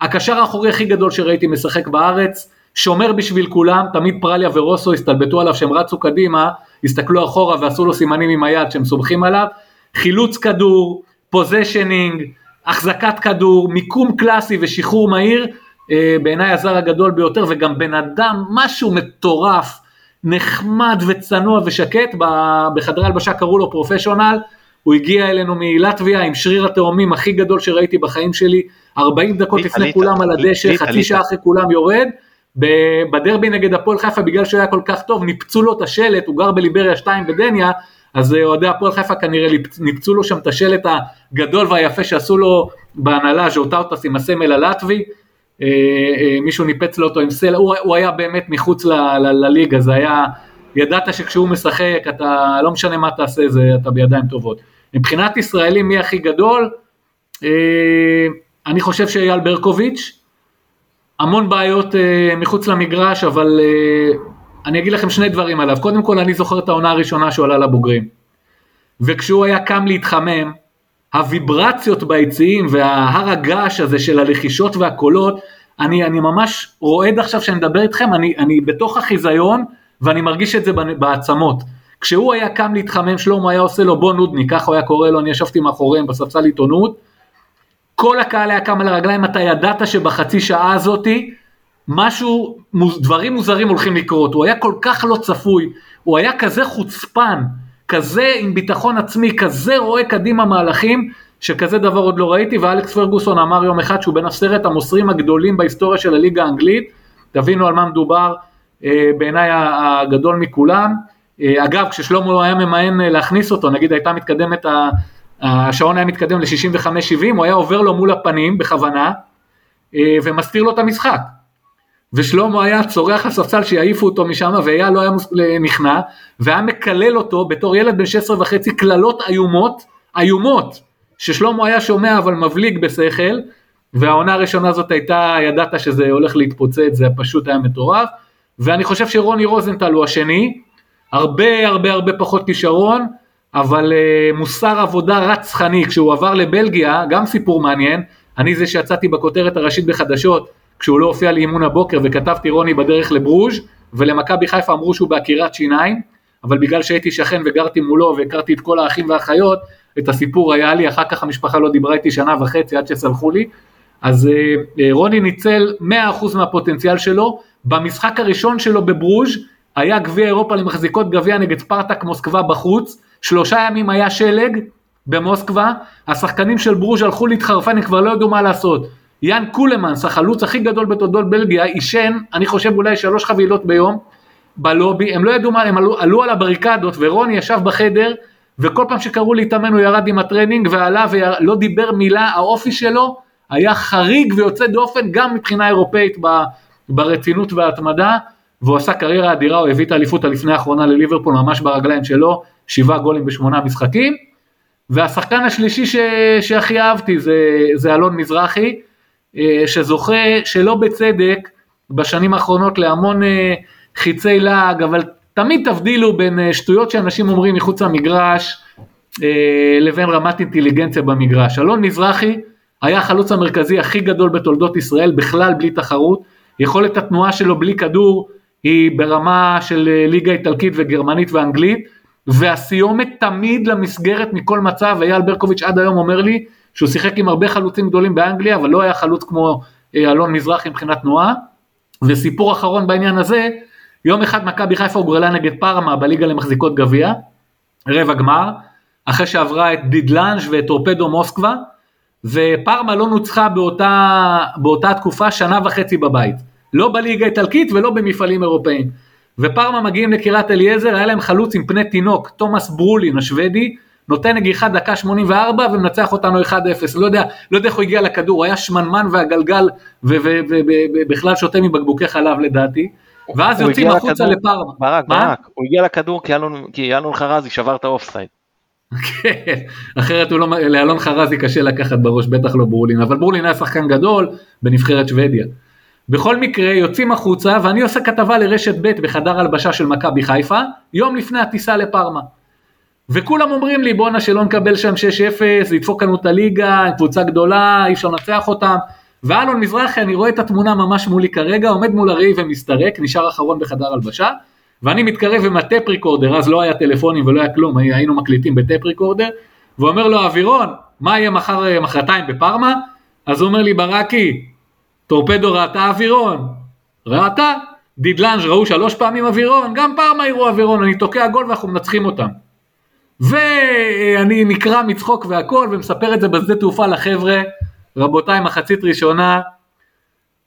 הקשר האחורי הכי גדול שראיתי משחק בארץ, שומר בשביל כולם, תמיד פרליה ורוסו הסתלבטו עליו שהם רצו קדימה, הסתכלו אחורה ועשו לו סימנים עם היד שהם סומכים עליו, חילוץ כדור, positioning, החזקת כדור, מיקום קלאסי ושחרור מהיר, אה, בעיניי הזר הגדול ביותר וגם בן אדם, משהו מטורף, נחמד וצנוע ושקט, בחדרי הלבשה קראו לו professional, הוא הגיע אלינו מלטביה עם שריר התאומים הכי גדול שראיתי בחיים שלי, 40 דקות לפני כולם על הדשא, חצי שעה אחרי כולם יורד, בדרבי נגד הפועל חיפה בגלל שהוא היה כל כך טוב, ניפצו לו את השלט, הוא גר בליבריה 2 בדניה, אז אה, אוהדי הפועל חיפה כנראה ניפצו לו שם את השלט הגדול והיפה שעשו לו בהנהלה, ז'וטאוטס עם הסמל הלטבי, מישהו ניפץ לו אותו עם סלע, הוא, הוא היה באמת מחוץ לליגה, זה היה, ידעת שכשהוא משחק, אתה לא משנה מה תעשה, זה, אתה בידיים טובות. מבחינת ישראלים מי הכי גדול? אני חושב שאייל ברקוביץ', המון בעיות מחוץ למגרש, אבל אני אגיד לכם שני דברים עליו. קודם כל, אני זוכר את העונה הראשונה שהוא עלה לבוגרים. וכשהוא היה קם להתחמם, הוויברציות ביציעים וההר הגעש הזה של הלחישות והקולות, אני, אני ממש רועד עכשיו שאני מדבר איתכם, אני, אני בתוך החיזיון ואני מרגיש את זה בעצמות. כשהוא היה קם להתחמם, שלמה היה עושה לו בוא נודני, ככה הוא היה קורא לו, אני ישבתי מאחוריהם בספסל עיתונות, כל הקהל היה קם על הרגליים, אתה ידעת שבחצי שעה הזאתי משהו, דברים מוזרים הולכים לקרות, הוא היה כל כך לא צפוי, הוא היה כזה חוצפן, כזה עם ביטחון עצמי, כזה רואה קדימה מהלכים, שכזה דבר עוד לא ראיתי, ואלכס פרגוסון אמר יום אחד שהוא בין עשרת המוסרים הגדולים בהיסטוריה של הליגה האנגלית, תבינו על מה מדובר, אה, בעיניי הגדול מכולם. אה, אגב, כששלמה היה ממאן אה, להכניס אותו, נגיד הייתה מתקדמת, השעון היה מתקדם ל-65-70, הוא היה עובר לו מול הפנים בכוונה, ומסתיר לו את המשחק. ושלמה היה צורח לספסל שיעיפו אותו משם ואייל לא היה נכנע והיה מקלל אותו בתור ילד בן 16 וחצי קללות איומות, איומות, ששלמה היה שומע אבל מבליג בשכל והעונה הראשונה הזאת הייתה, ידעת שזה הולך להתפוצץ, זה פשוט היה מטורף ואני חושב שרוני רוזנטל הוא השני, הרבה הרבה הרבה פחות כישרון אבל uh, מוסר עבודה רצחני, כשהוא עבר לבלגיה, גם סיפור מעניין, אני זה שיצאתי בכותרת הראשית בחדשות כשהוא לא הופיע לאימון הבוקר וכתבתי רוני בדרך לברוז' ולמכבי חיפה אמרו שהוא בעקירת שיניים, אבל בגלל שהייתי שכן וגרתי מולו והכרתי את כל האחים והאחיות, את הסיפור היה לי, אחר כך המשפחה לא דיברה איתי שנה וחצי עד שסלחו לי, אז אה, אה, רוני ניצל 100% מהפוטנציאל שלו, במשחק הראשון שלו בברוז' היה גביע אירופה למחזיקות גביע נגד ספרטק מוסקבה בחוץ, שלושה ימים היה שלג במוסקבה, השחקנים של ברוז' הלכו להתחרפן, הם כבר לא ידעו מה לעשות. יאן קולמנס, החלוץ הכי גדול בתולדות בלגיה, עישן, אני חושב אולי שלוש חבילות ביום, בלובי, הם לא ידעו מה, הם עלו, עלו על הבריקדות, ורוני ישב בחדר, וכל פעם שקראו להתאמן הוא ירד עם הטרנינג ועלה ולא דיבר מילה, האופי שלו היה חריג ויוצא דופן גם מבחינה אירופאית ברצינות וההתמדה, והוא עשה קריירה אדירה, הוא הביא את האליפות הלפני האחרונה לליברפול ממש ברגליים שלו, שבעה גולים בשמונה משחקים. והשחקן השלישי ש... שהכי אהבתי זה, זה אלון מזרחי, שזוכה שלא בצדק בשנים האחרונות להמון אה, חיצי לעג, אבל תמיד תבדילו בין אה, שטויות שאנשים אומרים מחוץ למגרש אה, לבין רמת אינטליגנציה במגרש. אלון מזרחי היה החלוץ המרכזי הכי גדול בתולדות ישראל, בכלל בלי תחרות, יכולת התנועה שלו בלי כדור היא ברמה של אה, ליגה איטלקית וגרמנית ואנגלית, והסיומת תמיד למסגרת מכל מצב, אייל ברקוביץ' עד היום אומר לי שהוא שיחק עם הרבה חלוצים גדולים באנגליה, אבל לא היה חלוץ כמו אה, אלון מזרחי מבחינת תנועה. וסיפור אחרון בעניין הזה, יום אחד מכבי חיפה הוגרלה נגד פארמה בליגה למחזיקות גביע, רבע גמר, אחרי שעברה את דידלנג' ואת טורפדו מוסקבה, ופארמה לא נוצחה באותה, באותה תקופה שנה וחצי בבית. לא בליגה האיטלקית ולא במפעלים אירופאים. ופארמה מגיעים לקריית אליעזר, היה להם חלוץ עם פני תינוק, תומאס ברולין השוודי, נותן נגיחה דקה 84 ומנצח אותנו 1-0, לא יודע, לא יודע איך הוא הגיע לכדור, הוא היה שמנמן והגלגל ובכלל שותה מבקבוקי חלב לדעתי, ואז יוצאים החוצה לפארמה. ברק, ברק, הוא הגיע לכדור כי אלון חרזי שבר את האופסייד. כן, אחרת לא, לאלון חרזי קשה לקחת בראש, בטח לא ברולין, אבל ברולין היה שחקן גדול בנבחרת שוודיה. בכל מקרה יוצאים החוצה ואני עושה כתבה לרשת ב' בחדר הלבשה של מכבי חיפה, יום לפני הטיסה לפארמה. וכולם אומרים לי בואנה שלא נקבל שם 6-0, לדפוק לנו את הליגה, קבוצה גדולה, אי אפשר לנצח אותם. ואלון מזרחי, אני רואה את התמונה ממש מולי כרגע, עומד מול הראי ומסתרק, נשאר אחרון בחדר הלבשה, ואני מתקרב עם הטפ ריקורדר, אז לא היה טלפונים ולא היה כלום, היינו מקליטים בטפ ריקורדר, ואומר לו אווירון, מה יהיה מחר, מחרתיים בפארמה? אז הוא אומר לי ברקי, טורפדו ראתה אווירון, ראתה, דידלנג' ראו שלוש פעמים אווירון, גם פארמה יראו אווירון, אני תוקע גול ואנחנו מנצחים אותם. ואני נקרע מצחוק והכל ומספר את זה בשדה תעופה לחבר'ה, רבותיי מחצית ראשונה,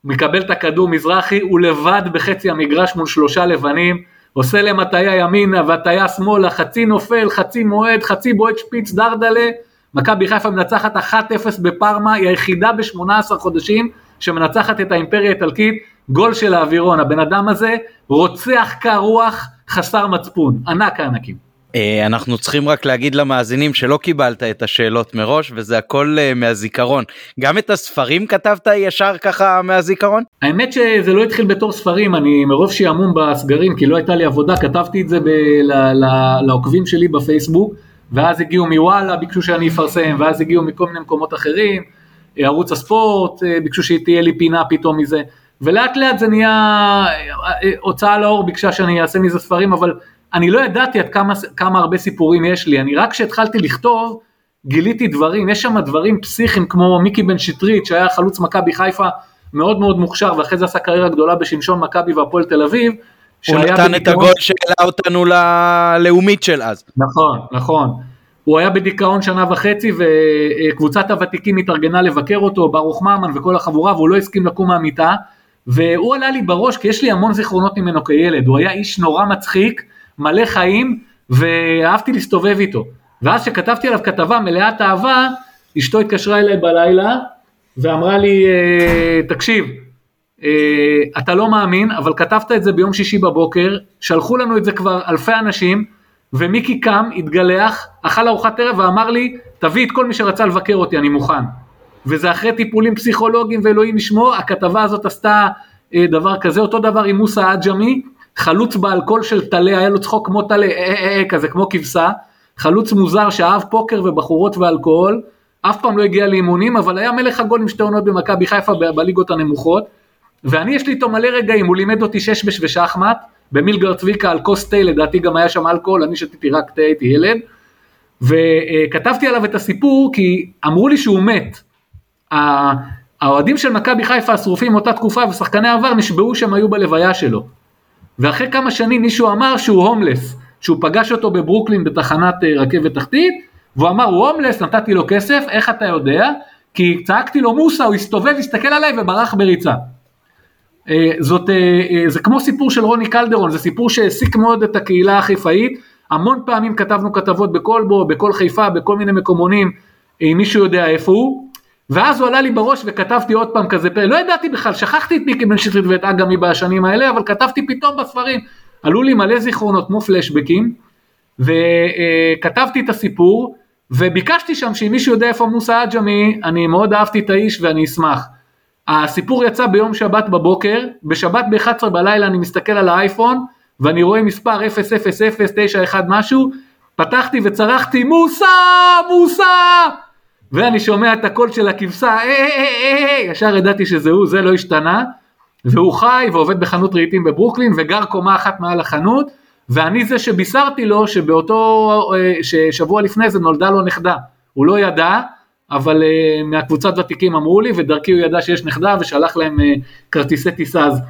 מקבל את הכדור מזרחי, הוא לבד בחצי המגרש מול שלושה לבנים, עושה להם הטיה ימינה והטיה שמאלה, חצי נופל, חצי מועד, חצי בועט שפיץ דרדלה, מכבי חיפה מנצחת 1-0 בפארמה, היא היחידה ב-18 חודשים שמנצחת את האימפריה האיטלקית, גול של האווירון, הבן אדם הזה רוצח קר רוח חסר מצפון, ענק הענקים. אה, אנחנו צריכים רק להגיד למאזינים שלא קיבלת את השאלות מראש וזה הכל אה, מהזיכרון. גם את הספרים כתבת ישר ככה מהזיכרון? האמת שזה לא התחיל בתור ספרים, אני מרוב שעמום בסגרים כי לא הייתה לי עבודה, כתבתי את זה ב- ל- ל- לעוקבים שלי בפייסבוק, ואז הגיעו מוואלה, ביקשו שאני אפרסם, ואז הגיעו מכל מיני מקומות אחרים, אה, ערוץ הספורט, ביקשו שתהיה לי פינה פתאום מזה, ולאט לאט זה נהיה, הוצאה לאור ביקשה שאני אעשה מזה ספרים, אבל אני לא ידעתי עד כמה, כמה הרבה סיפורים יש לי, אני רק כשהתחלתי לכתוב, גיליתי דברים, יש שם דברים פסיכיים כמו מיקי בן שטרית שהיה חלוץ מכבי חיפה מאוד מאוד מוכשר ואחרי זה עשה קריירה גדולה בשמשון מכבי והפועל תל אביב. הוא נתן את הגול שהעלה אותנו ללאומית של אז. נכון, נכון. הוא היה בדיכאון שנה וחצי וקבוצת הוותיקים התארגנה לבקר אותו, ברוך ממן וכל החבורה והוא לא הסכים לקום מהמיטה והוא עלה לי בראש כי יש לי המון זיכרונות ממנו כילד, הוא היה איש נורא מצחיק מלא חיים, ואהבתי להסתובב איתו. ואז כשכתבתי עליו כתבה מלאת אהבה, אשתו התקשרה אליי בלילה, ואמרה לי, אה, תקשיב, אה, אתה לא מאמין, אבל כתבת את זה ביום שישי בבוקר, שלחו לנו את זה כבר אלפי אנשים, ומיקי קם, התגלח, אכל ארוחת ערב ואמר לי, תביא את כל מי שרצה לבקר אותי, אני מוכן. וזה אחרי טיפולים פסיכולוגיים ואלוהים ישמור, הכתבה הזאת עשתה אה, דבר כזה, אותו דבר עם מוסא עג'מי, חלוץ בעל קול של טלה, היה לו צחוק כמו טלה, אה, אה, אה, כזה כמו כבשה, חלוץ מוזר שאהב פוקר ובחורות ואלכוהול, אף פעם לא הגיע לאימונים, אבל היה מלך הגול עם שתי עונות במכבי חיפה בליגות הנמוכות, ואני יש לי איתו מלא רגעים, הוא לימד אותי שש ושחמט, במילגר צביקה על כוס תה, לדעתי גם היה שם אלכוהול, אני שתיתי רק תה, הייתי ילד, וכתבתי עליו את הסיפור כי אמרו לי שהוא מת. האוהדים של מכבי חיפה השרופים מאותה תקופה ושחקני עבר נשבעו שהם היו בלוויה שלו. ואחרי כמה שנים מישהו אמר שהוא הומלס, שהוא פגש אותו בברוקלין בתחנת אה, רכבת תחתית, והוא אמר הוא הומלס, נתתי לו כסף, איך אתה יודע? כי צעקתי לו מוסה, הוא הסתובב, הסתכל עליי וברח בריצה. אה, זאת, אה, זה כמו סיפור של רוני קלדרון, זה סיפור שהעסיק מאוד את הקהילה החיפאית, המון פעמים כתבנו כתבות בכל בו, בכל חיפה, בכל מיני מקומונים, אם מישהו יודע איפה הוא, ואז הוא עלה לי בראש וכתבתי עוד פעם כזה לא ידעתי בכלל, שכחתי את מיקי בן שטרית ואת אגמי בשנים האלה, אבל כתבתי פתאום בספרים, עלו לי מלא זיכרונות כמו פלשבקים, וכתבתי את הסיפור, וביקשתי שם שאם מישהו יודע איפה מוסא עג'מי, אני מאוד אהבתי את האיש ואני אשמח. הסיפור יצא ביום שבת בבוקר, בשבת ב-11 בלילה אני מסתכל על האייפון, ואני רואה מספר 000991 משהו, פתחתי וצרחתי מוסה, מוסה! ואני שומע את הקול של הכבשה, אה, אה, אה, אה, ישר ידעתי שזה הוא, זה לא השתנה, והוא חי ועובד בחנות רהיטים בברוקלין וגר קומה אחת מעל החנות, ואני זה שבישרתי לו שבאותו, ששבוע לפני זה נולדה לו נכדה, הוא לא ידע, אבל מהקבוצת ותיקים אמרו לי, ודרכי הוא ידע שיש נכדה ושלח להם כרטיסי טיסה, אז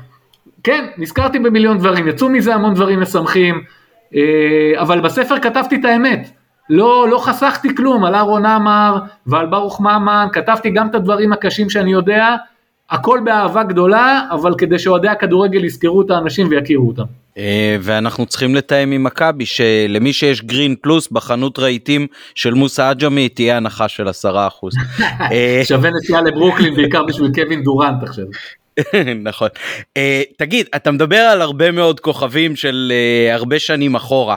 כן, נזכרתי במיליון דברים, יצאו מזה המון דברים משמחים, אבל בספר כתבתי את האמת, לא, לא חסכתי כלום על אהרון עמר ועל ברוך ממן, כתבתי גם את הדברים הקשים שאני יודע, הכל באהבה גדולה, אבל כדי שאוהדי הכדורגל יזכרו את האנשים ויכירו אותם. אה, ואנחנו צריכים לתאם עם מכבי שלמי שיש גרין פלוס בחנות רהיטים של מוסא עג'מי תהיה הנחה של 10%. אה, שווה נסיעה לברוקלין בעיקר בשביל קווין דורנט עכשיו. נכון. Uh, תגיד, אתה מדבר על הרבה מאוד כוכבים של uh, הרבה שנים אחורה.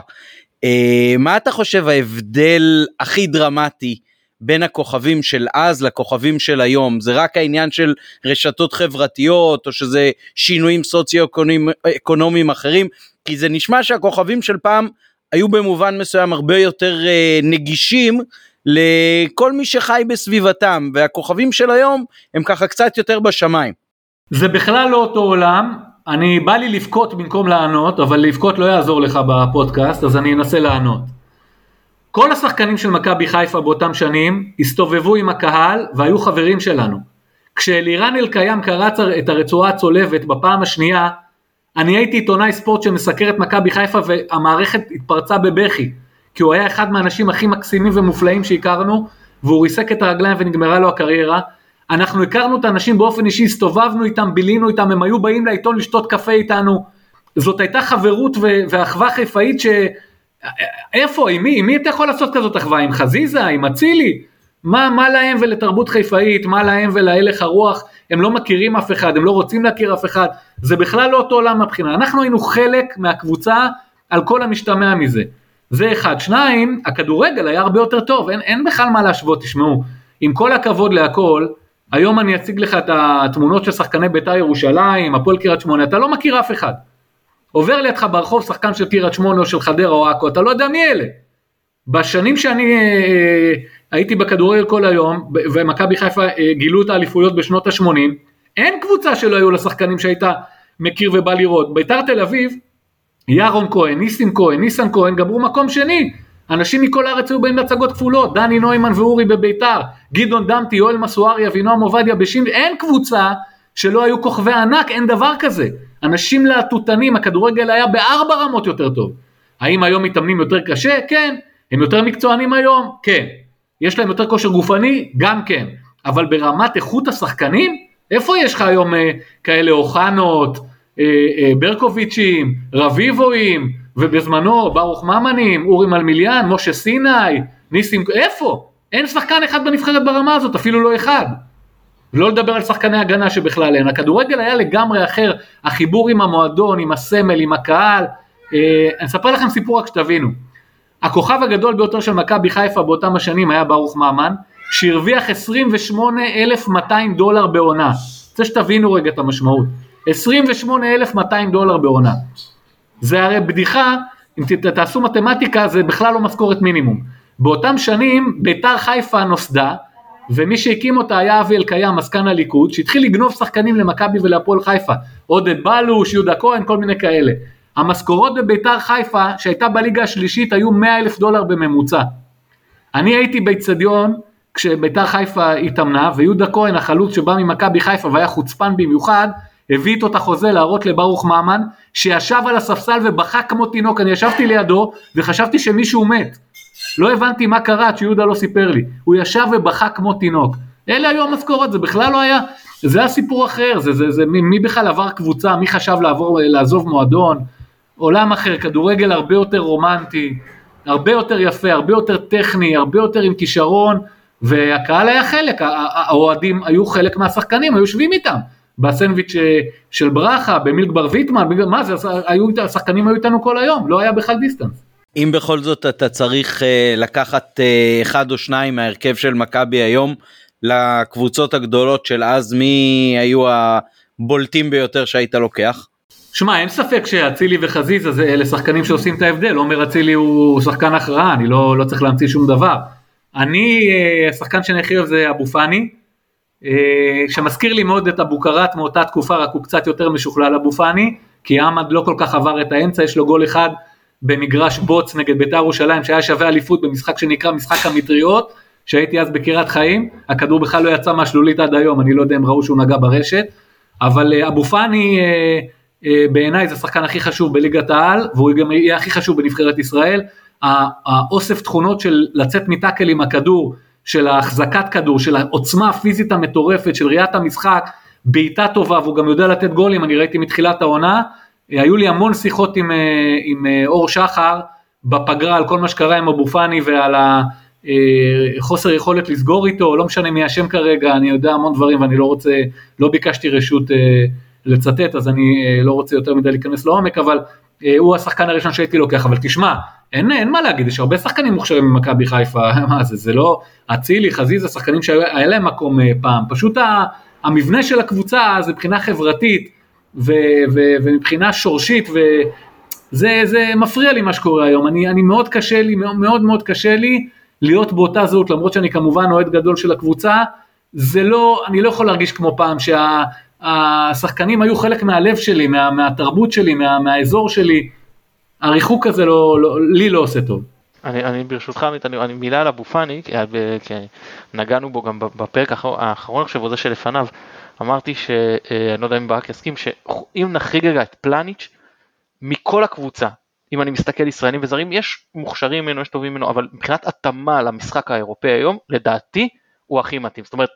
Uh, מה אתה חושב ההבדל הכי דרמטי בין הכוכבים של אז לכוכבים של היום? זה רק העניין של רשתות חברתיות או שזה שינויים סוציו-אקונומיים אחרים? כי זה נשמע שהכוכבים של פעם היו במובן מסוים הרבה יותר uh, נגישים לכל מי שחי בסביבתם והכוכבים של היום הם ככה קצת יותר בשמיים. זה בכלל לא אותו עולם, אני בא לי לבכות במקום לענות, אבל לבכות לא יעזור לך בפודקאסט, אז אני אנסה לענות. כל השחקנים של מכבי חיפה באותם שנים הסתובבו עם הקהל והיו חברים שלנו. כשאלירן אלקיים קרץ את הרצועה הצולבת בפעם השנייה, אני הייתי עיתונאי ספורט שמסקר את מכבי חיפה והמערכת התפרצה בבכי, כי הוא היה אחד מהאנשים הכי מקסימים ומופלאים שהכרנו, והוא ריסק את הרגליים ונגמרה לו הקריירה. אנחנו הכרנו את האנשים באופן אישי, הסתובבנו איתם, בילינו איתם, הם היו באים לעיתון לשתות קפה איתנו. זאת הייתה חברות ואחווה חיפאית ש... איפה, עם מי, עם מי אתה יכול לעשות כזאת אחווה? עם חזיזה, עם אצילי? מה, מה להם ולתרבות חיפאית, מה להם ולהלך הרוח? הם לא מכירים אף אחד, הם לא רוצים להכיר אף אחד, זה בכלל לא אותו עולם מבחינה. אנחנו היינו חלק מהקבוצה על כל המשתמע מזה. זה אחד. שניים, הכדורגל היה הרבה יותר טוב, אין, אין בכלל מה להשוות, תשמעו. עם כל הכבוד להכל, היום אני אציג לך את התמונות של שחקני בית"ר ירושלים, הפועל קריית שמונה, אתה לא מכיר אף אחד. עובר לידך ברחוב שחקן של קריית שמונה או של חדרה או עכו, אתה לא יודע מי אלה. בשנים שאני אה, אה הייתי בכדורגל כל היום, ומכבי חיפה אה, גילו את האליפויות בשנות ה-80, אין קבוצה שלא היו לשחקנים שהיית מכיר ובא לראות. בית"ר תל אביב, ירון כהן, ניסים כהן, ניסן כהן, גמרו מקום שני. אנשים מכל הארץ היו באים להצגות כפולות, דני נוימן ואורי בביתר, גדעון דמתי, יואל מסוארי, אבינועם עובדיה בשים, אין קבוצה שלא היו כוכבי ענק, אין דבר כזה. אנשים להטוטנים, הכדורגל היה בארבע רמות יותר טוב. האם היום מתאמנים יותר קשה? כן. הם יותר מקצוענים היום? כן. יש להם יותר כושר גופני? גם כן. אבל ברמת איכות השחקנים? איפה יש לך היום אה, כאלה אוחנות, אה, אה, ברקוביצ'ים, רביבואים, ובזמנו ברוך ממנים, אורי מלמיליאן, משה סיני, ניסים, איפה? אין שחקן אחד בנבחרת ברמה הזאת, אפילו לא אחד. לא לדבר על שחקני הגנה שבכלל אין, הכדורגל היה לגמרי אחר, החיבור עם המועדון, עם הסמל, עם הקהל, אה, אני אספר לכם סיפור רק שתבינו. הכוכב הגדול ביותר של מכבי חיפה באותם השנים היה ברוך ממן, שהרוויח 28,200 דולר בעונה. רוצה שתבינו רגע את המשמעות. 28,200 דולר בעונה. זה הרי בדיחה, אם תעשו מתמטיקה זה בכלל לא משכורת מינימום. באותם שנים ביתר חיפה נוסדה, ומי שהקים אותה היה אבי אלקיים, עסקן הליכוד, שהתחיל לגנוב שחקנים למכבי ולהפועל חיפה. עודד בלוש, יהודה כהן, כל מיני כאלה. המשכורות בביתר חיפה, שהייתה בליגה השלישית, היו 100 אלף דולר בממוצע. אני הייתי באיצטדיון כשביתר חיפה התאמנה, ויהודה כהן, החלוץ שבא ממכבי חיפה והיה חוצפן במיוחד, הביא איתו את החוזה להראות לברוך ממן, שישב על הספסל ובכה כמו תינוק, אני ישבתי לידו וחשבתי שמישהו מת. לא הבנתי מה קרה עד שיהודה לא סיפר לי. הוא ישב ובכה כמו תינוק. אלה היו המשכורות, זה בכלל לא היה, זה היה סיפור אחר, זה, זה, זה, מי, מי בכלל עבר קבוצה, מי חשב לעבור, לעזוב מועדון, עולם אחר, כדורגל הרבה יותר רומנטי, הרבה יותר יפה, הרבה יותר טכני, הרבה יותר עם כישרון, והקהל היה חלק, האוהדים היו חלק מהשחקנים, היו יושבים איתם. בסנדוויץ' אה, של ברכה, במילק בר ויטמן, מה זה, היו, השחקנים היו איתנו כל היום, לא היה בכלל דיסטנס. אם בכל זאת אתה צריך uh, לקחת uh, אחד או שניים מההרכב של מכבי היום לקבוצות הגדולות של אז, מי היו הבולטים ביותר שהיית לוקח? שמע, אין ספק שאצילי וחזיזה אלה שחקנים שעושים את ההבדל, עומר אצילי הוא שחקן הכרעה, אני לא, לא צריך להמציא שום דבר. אני, אה, השחקן שאני הכי אוהב זה אבו פאני, אה, שמזכיר לי מאוד את אבו קראט מאותה תקופה, רק הוא קצת יותר משוכלל אבו פאני, כי עמד לא כל כך עבר את האמצע, יש לו גול אחד במגרש בוץ נגד בית"ר ירושלים, שהיה שווה אליפות במשחק שנקרא משחק המטריות, שהייתי אז בקריית חיים, הכדור בכלל לא יצא מהשלולית עד היום, אני לא יודע אם ראו שהוא נגע ברשת, אבל אה, אבו פאני בעיניי זה השחקן הכי חשוב בליגת העל, והוא גם יהיה הכי חשוב בנבחרת ישראל. האוסף תכונות של לצאת מטאקל עם הכדור, של ההחזקת כדור, של העוצמה הפיזית המטורפת, של ראיית המשחק, בעיטה טובה, והוא גם יודע לתת גולים, אני ראיתי מתחילת העונה. היו לי המון שיחות עם, עם אור שחר בפגרה על כל מה שקרה עם אבו פאני ועל החוסר יכולת לסגור איתו, לא משנה מי השם כרגע, אני יודע המון דברים ואני לא רוצה, לא ביקשתי רשות לצטט, אז אני אה, לא רוצה יותר מדי להיכנס לעומק, אבל אה, הוא השחקן הראשון שהייתי לוקח, אבל תשמע, אין, אין מה להגיד, יש הרבה שחקנים מוכשרים ממכבי חיפה, מה זה, זה לא, אצילי, חזיזה, שחקנים שהיה להם מקום אה, פעם, פשוט המבנה של הקבוצה זה מבחינה חברתית ו, ו, ומבחינה שורשית, וזה זה מפריע לי מה שקורה היום, אני, אני מאוד קשה לי, מאוד מאוד קשה לי להיות באותה זהות, למרות שאני כמובן אוהד גדול של הקבוצה, זה לא, אני לא יכול להרגיש כמו פעם שה... השחקנים היו חלק מהלב שלי, מה, מהתרבות שלי, מה, מהאזור שלי, הריחוק הזה לא, לא, לי לא עושה טוב. אני, אני ברשותך עמית, אני, אני מילה על אבו פאני, כי נגענו בו גם בפרק האחרון עכשיו, זה שלפניו, אמרתי שאני לא יודע אם ברק יסכים, שאם נחריג רגע את פלניץ', מכל הקבוצה, אם אני מסתכל ישראלים וזרים, יש מוכשרים ממנו, יש טובים ממנו, אבל מבחינת התאמה למשחק האירופאי היום, לדעתי, הוא הכי מתאים. זאת אומרת,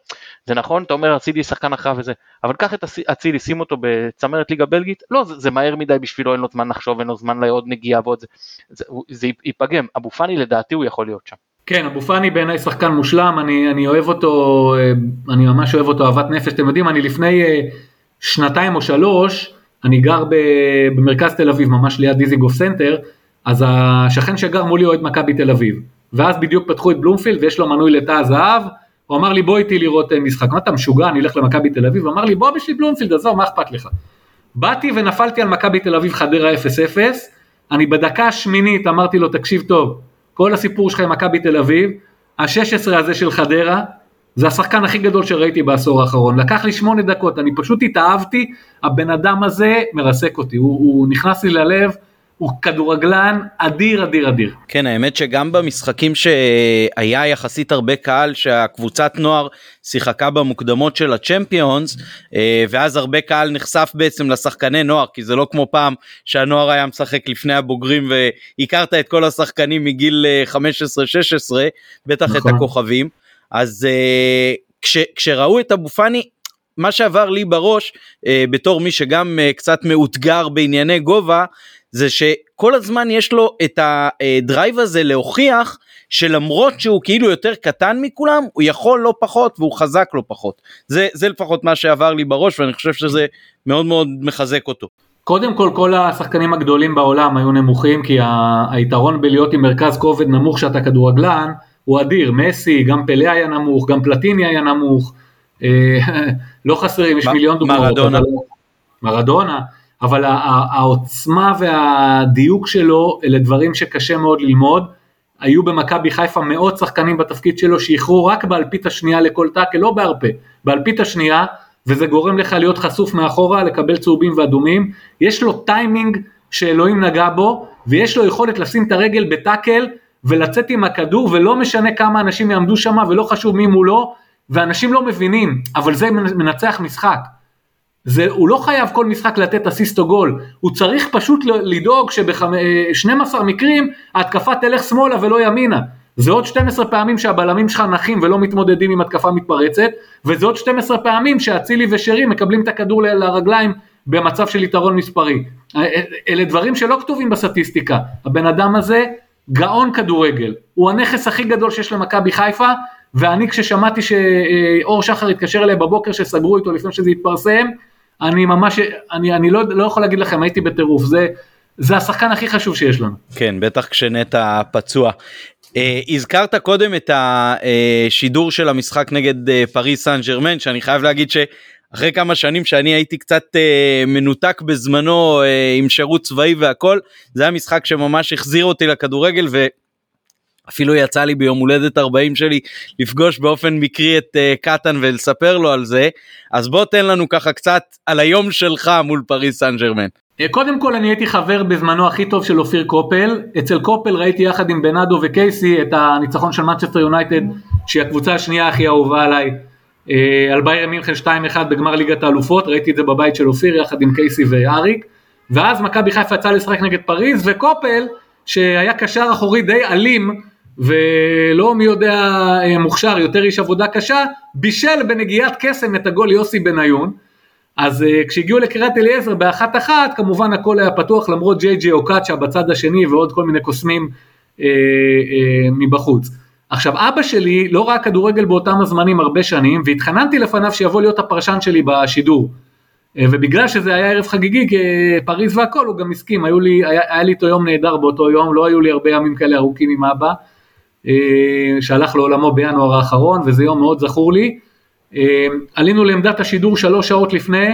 זה נכון, אתה אומר אצילי שחקן אחריו וזה, אבל קח את אצילי, שים אותו בצמרת ליגה בלגית, לא, זה, זה מהר מדי בשבילו, אין לו זמן לחשוב, אין לו זמן לעוד נגיעה ועוד זה, זה, זה ייפגם. אבו פאני לדעתי הוא יכול להיות שם. כן, אבו פאני בעיניי שחקן מושלם, אני, אני אוהב אותו, אה, אני ממש אוהב אותו אהבת נפש, אתם יודעים, אני לפני אה, שנתיים או שלוש, אני גר במרכז תל אביב, ממש ליד דיזיגוף סנטר, אז השכן שגר מולי אוהד מכבי תל אביב, ואז בדיוק פתחו את בלומפילד ויש לו מנוי לתא הזהב, הוא אמר לי בוא איתי לראות אה, משחק, מה אתה משוגע, אני אלך למכבי תל אביב, הוא אמר לי בוא בשביל בלומפילד, עזוב, מה אכפת לך. באתי ונפלתי על מכבי תל אביב חדרה 0-0, אני בדקה השמינית אמרתי לו תקשיב טוב, כל הסיפור שלך עם מכבי תל אביב, ה-16 הזה של חדרה, זה השחקן הכי גדול שראיתי בעשור האחרון, לקח לי שמונה דקות, אני פשוט התאהבתי, הבן אדם הזה מרסק אותי, הוא, הוא נכנס לי ללב, הוא כדורגלן אדיר אדיר אדיר. כן האמת שגם במשחקים שהיה יחסית הרבה קהל שהקבוצת נוער שיחקה במוקדמות של הצ'מפיונס אה, ואז הרבה קהל נחשף בעצם לשחקני נוער כי זה לא כמו פעם שהנוער היה משחק לפני הבוגרים והכרת את כל השחקנים מגיל 15-16 אה, בטח נכון. את הכוכבים אז אה, כש, כשראו את אבו פאני מה שעבר לי בראש בתור מי שגם קצת מאותגר בענייני גובה זה שכל הזמן יש לו את הדרייב הזה להוכיח שלמרות שהוא כאילו יותר קטן מכולם הוא יכול לא פחות והוא חזק לא פחות זה זה לפחות מה שעבר לי בראש ואני חושב שזה מאוד מאוד מחזק אותו. קודם כל כל השחקנים הגדולים בעולם היו נמוכים כי היתרון בלהיות עם מרכז כובד נמוך שאתה כדורגלן הוא אדיר מסי גם פלא היה נמוך גם פלטיני היה נמוך אה, לא חסרים יש מיליון דוגמאות. מרדונה. מרדונה. אבל העוצמה והדיוק שלו אלה דברים שקשה מאוד ללמוד. היו במכבי חיפה מאות שחקנים בתפקיד שלו שאיחרו רק באלפית השנייה לכל טאקל, לא בהרפה, באלפית השנייה, וזה גורם לך להיות חשוף מאחורה, לקבל צהובים ואדומים. יש לו טיימינג שאלוהים נגע בו, ויש לו יכולת לשים את הרגל בטאקל ולצאת עם הכדור, ולא משנה כמה אנשים יעמדו שם, ולא חשוב מי מולו, ואנשים לא מבינים, אבל זה מנצח משחק. זה, הוא לא חייב כל משחק לתת אסיסט או גול, הוא צריך פשוט לדאוג שב-12 מקרים ההתקפה תלך שמאלה ולא ימינה. זה עוד 12 פעמים שהבלמים שלך נחים ולא מתמודדים עם התקפה מתפרצת, וזה עוד 12 פעמים שאצילי ושרי מקבלים את הכדור לרגליים במצב של יתרון מספרי. אלה דברים שלא כתובים בסטטיסטיקה. הבן אדם הזה גאון כדורגל, הוא הנכס הכי גדול שיש למכבי חיפה, ואני כששמעתי שאור שחר התקשר אליי בבוקר שסגרו איתו לפני שזה התפרסם, אני ממש, אני, אני לא, לא יכול להגיד לכם, הייתי בטירוף, זה, זה השחקן הכי חשוב שיש לנו. כן, בטח כשנטע פצוע. אה, הזכרת קודם את השידור של המשחק נגד אה, פריס סן ג'רמן שאני חייב להגיד שאחרי כמה שנים שאני הייתי קצת אה, מנותק בזמנו עם שירות צבאי והכל זה היה משחק שממש החזיר אותי לכדורגל ואפילו יצא לי ביום הולדת 40 שלי לפגוש באופן מקרי את קטן ולספר לו על זה. אז בוא תן לנו ככה קצת על היום שלך מול פריז סן ז'רמן. אה, קודם כל אני הייתי חבר בזמנו הכי טוב של אופיר קופל, אצל קופל ראיתי יחד עם בנאדו וקייסי את הניצחון של מנצ'סטר יונייטד שהיא הקבוצה השנייה הכי אהובה עליי אה, על ביירן מינכן 2-1 בגמר ליגת האלופות, ראיתי את זה בבית של אופיר יחד עם קייסי ואריק. ואז מכבי חיפה יצאה לשחק נגד פריז וקופל שהיה קשר אחורי די אלים ולא מי יודע אה, מוכשר יותר איש עבודה קשה בישל בנגיעת קסם את הגול יוסי בניון אז uh, כשהגיעו לקריית אליעזר באחת אחת כמובן הכל היה פתוח למרות ג'יי ג'יי אוקצ'ה בצד השני ועוד כל מיני קוסמים uh, uh, מבחוץ. עכשיו אבא שלי לא ראה כדורגל באותם הזמנים הרבה שנים והתחננתי לפניו שיבוא להיות הפרשן שלי בשידור. Uh, ובגלל שזה היה ערב חגיגי כפריז והכל הוא גם הסכים, לי, היה, היה לי איתו יום נהדר באותו יום, לא היו לי הרבה ימים כאלה ארוכים עם אבא, שהלך לעולמו בינואר האחרון וזה יום מאוד זכור לי. אה, עלינו לעמדת השידור שלוש שעות לפני,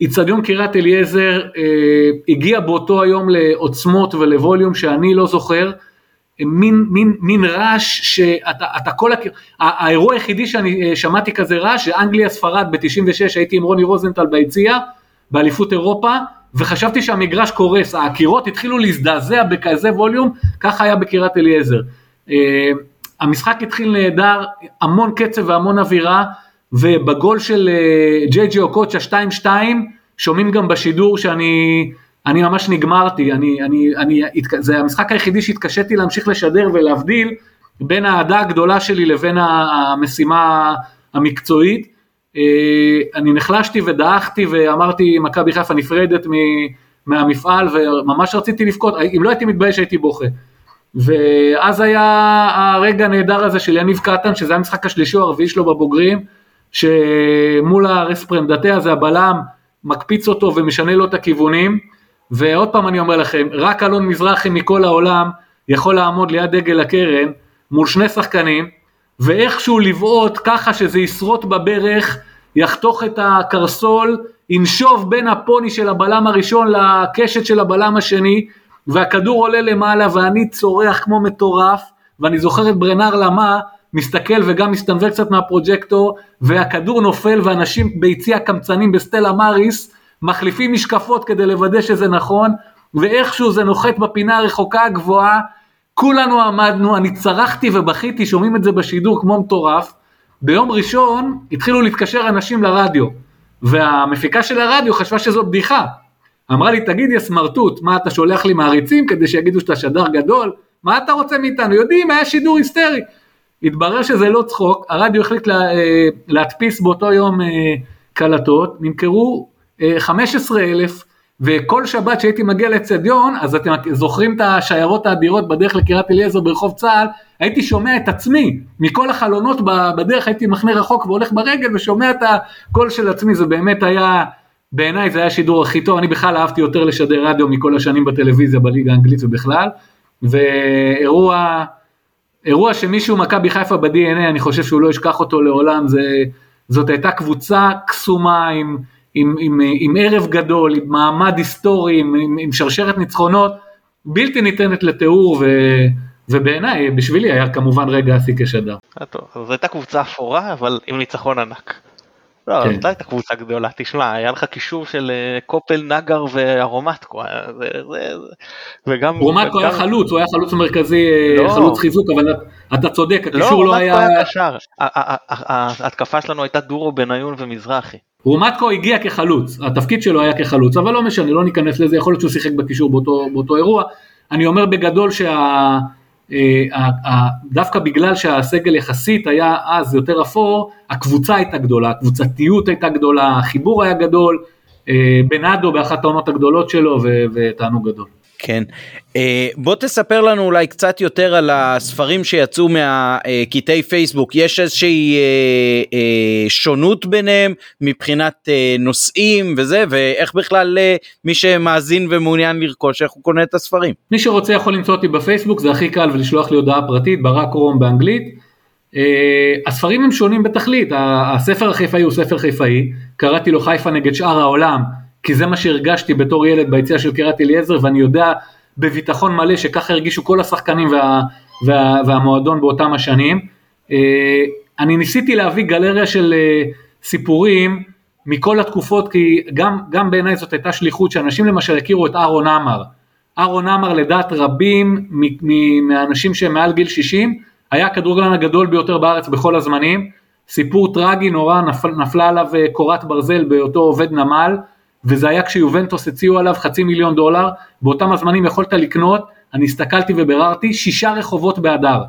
איצטדיון קריית אליעזר אה, הגיע באותו היום לעוצמות ולווליום שאני לא זוכר, מין, מין, מין רעש שאתה אתה כל, הכ... האירוע היחידי שאני אה, שמעתי כזה רעש זה אנגליה ספרד ב-96 הייתי עם רוני רוזנטל ביציע באליפות אירופה וחשבתי שהמגרש קורס, הקירות התחילו להזדעזע בכזה ווליום, ככה היה בקריית אליעזר. המשחק התחיל נהדר, המון קצב והמון אווירה, ובגול של אה, ג'יי ג'י אוקוצ'ה 2-2 שומעים גם בשידור שאני אני ממש נגמרתי, אני, אני, אני, זה המשחק היחידי שהתקשיתי להמשיך לשדר ולהבדיל בין האהדה הגדולה שלי לבין המשימה המקצועית. אה, אני נחלשתי ודעכתי ואמרתי מכבי חיפה נפרדת מהמפעל וממש רציתי לבכות, אם לא הייתי מתבייש הייתי בוכה. ואז היה הרגע הנהדר הזה של יניב קטן, שזה המשחק השלישי או הרביעי שלו בבוגרים, שמול הרספרנדטה הזה הבלם מקפיץ אותו ומשנה לו את הכיוונים. ועוד פעם אני אומר לכם רק אלון מזרחי מכל העולם יכול לעמוד ליד דגל הקרן מול שני שחקנים ואיכשהו לבעוט ככה שזה ישרוט בברך יחתוך את הקרסול ינשוב בין הפוני של הבלם הראשון לקשת של הבלם השני והכדור עולה למעלה ואני צורח כמו מטורף ואני זוכר את ברנר למה מסתכל וגם מסתנוור קצת מהפרוג'קטור, והכדור נופל ואנשים ביציע קמצנים בסטלה מאריס, מחליפים משקפות כדי לוודא שזה נכון, ואיכשהו זה נוחת בפינה הרחוקה הגבוהה, כולנו עמדנו, אני צרחתי ובכיתי, שומעים את זה בשידור כמו מטורף. ביום ראשון התחילו להתקשר אנשים לרדיו, והמפיקה של הרדיו חשבה שזו בדיחה. אמרה לי, תגיד יא סמרטוט, מה אתה שולח לי מעריצים כדי שיגידו שאתה שדר גדול? מה אתה רוצה מאיתנו? יודעים, היה שידור היסטרי. התברר שזה לא צחוק, הרדיו החליט לה, אה, להדפיס באותו יום אה, קלטות, נמכרו 15 אה, אלף, וכל שבת שהייתי מגיע לאצטדיון, אז אתם זוכרים את השיירות האדירות בדרך לקריית אליעזר ברחוב צה"ל, הייתי שומע את עצמי, מכל החלונות בדרך הייתי מחנה רחוק והולך ברגל ושומע את הקול של עצמי, זה באמת היה, בעיניי זה היה השידור הכי טוב, אני בכלל אהבתי יותר לשדר רדיו מכל השנים בטלוויזיה בליגה האנגלית ובכלל, ואירוע אירוע שמישהו מכבי חיפה ב-DNA, אני חושב שהוא לא ישכח אותו לעולם, זה, זאת הייתה קבוצה קסומה עם, עם, עם, עם ערב גדול, עם מעמד היסטורי, עם, עם, עם שרשרת ניצחונות, בלתי ניתנת לתיאור, ו, ובעיניי, בשבילי היה כמובן רגע השיא כשדר. זו הייתה קבוצה אפורה, אבל עם ניצחון ענק. לא, כן. זאת הייתה קבוצה גדולה, תשמע, היה לך קישור של אה, קופל, נגר וארומטקו, אה, וגם... ארומטקו היה חלוץ, הוא היה חלוץ מרכזי, אה, לא. חלוץ חיזוק, אבל אתה צודק, הקישור לא, לא היה... לא, ארומטקו היה קשר, ההתקפה שלנו הייתה דורו, בניון ומזרחי. רומטקו הגיע כחלוץ, התפקיד שלו היה כחלוץ, אבל לא משנה, לא ניכנס לזה, יכול להיות שהוא שיחק בקישור באותו, באותו אירוע. אני אומר בגדול שה... אה, דווקא בגלל שהסגל יחסית היה אז יותר אפור, הקבוצה הייתה גדולה, הקבוצתיות הייתה גדולה, החיבור היה גדול, אה, בנאדו באחת העונות הגדולות שלו ותענוג גדול. כן. אה, בוא תספר לנו אולי קצת יותר על הספרים שיצאו מהקטעי פייסבוק. יש איזושהי אה, אה, שונות ביניהם מבחינת נושאים וזה, ואיך בכלל מי שמאזין ומעוניין לרכוש, איך הוא קונה את הספרים? מי שרוצה יכול למצוא אותי בפייסבוק, זה הכי קל ולשלוח לי הודעה פרטית, ברק רום באנגלית. הספרים הם שונים בתכלית, הספר החיפאי הוא ספר חיפאי, קראתי לו חיפה נגד שאר העולם. כי זה מה שהרגשתי בתור ילד ביציאה של קריית אליעזר, ואני יודע בביטחון מלא שככה הרגישו כל השחקנים וה, וה, והמועדון באותם השנים. אה, אני ניסיתי להביא גלריה של אה, סיפורים מכל התקופות, כי גם, גם בעיניי זאת הייתה שליחות שאנשים למשל הכירו את אהרון עמר. אהרון עמר לדעת רבים מהאנשים שהם מעל גיל 60, היה הכדורגלן הגדול ביותר בארץ בכל הזמנים. סיפור טרגי נורא, נפל, נפלה עליו אה, קורת ברזל באותו עובד נמל, וזה היה כשיובנטוס הציעו עליו חצי מיליון דולר, באותם הזמנים יכולת לקנות, אני הסתכלתי וביררתי, שישה רחובות באדר.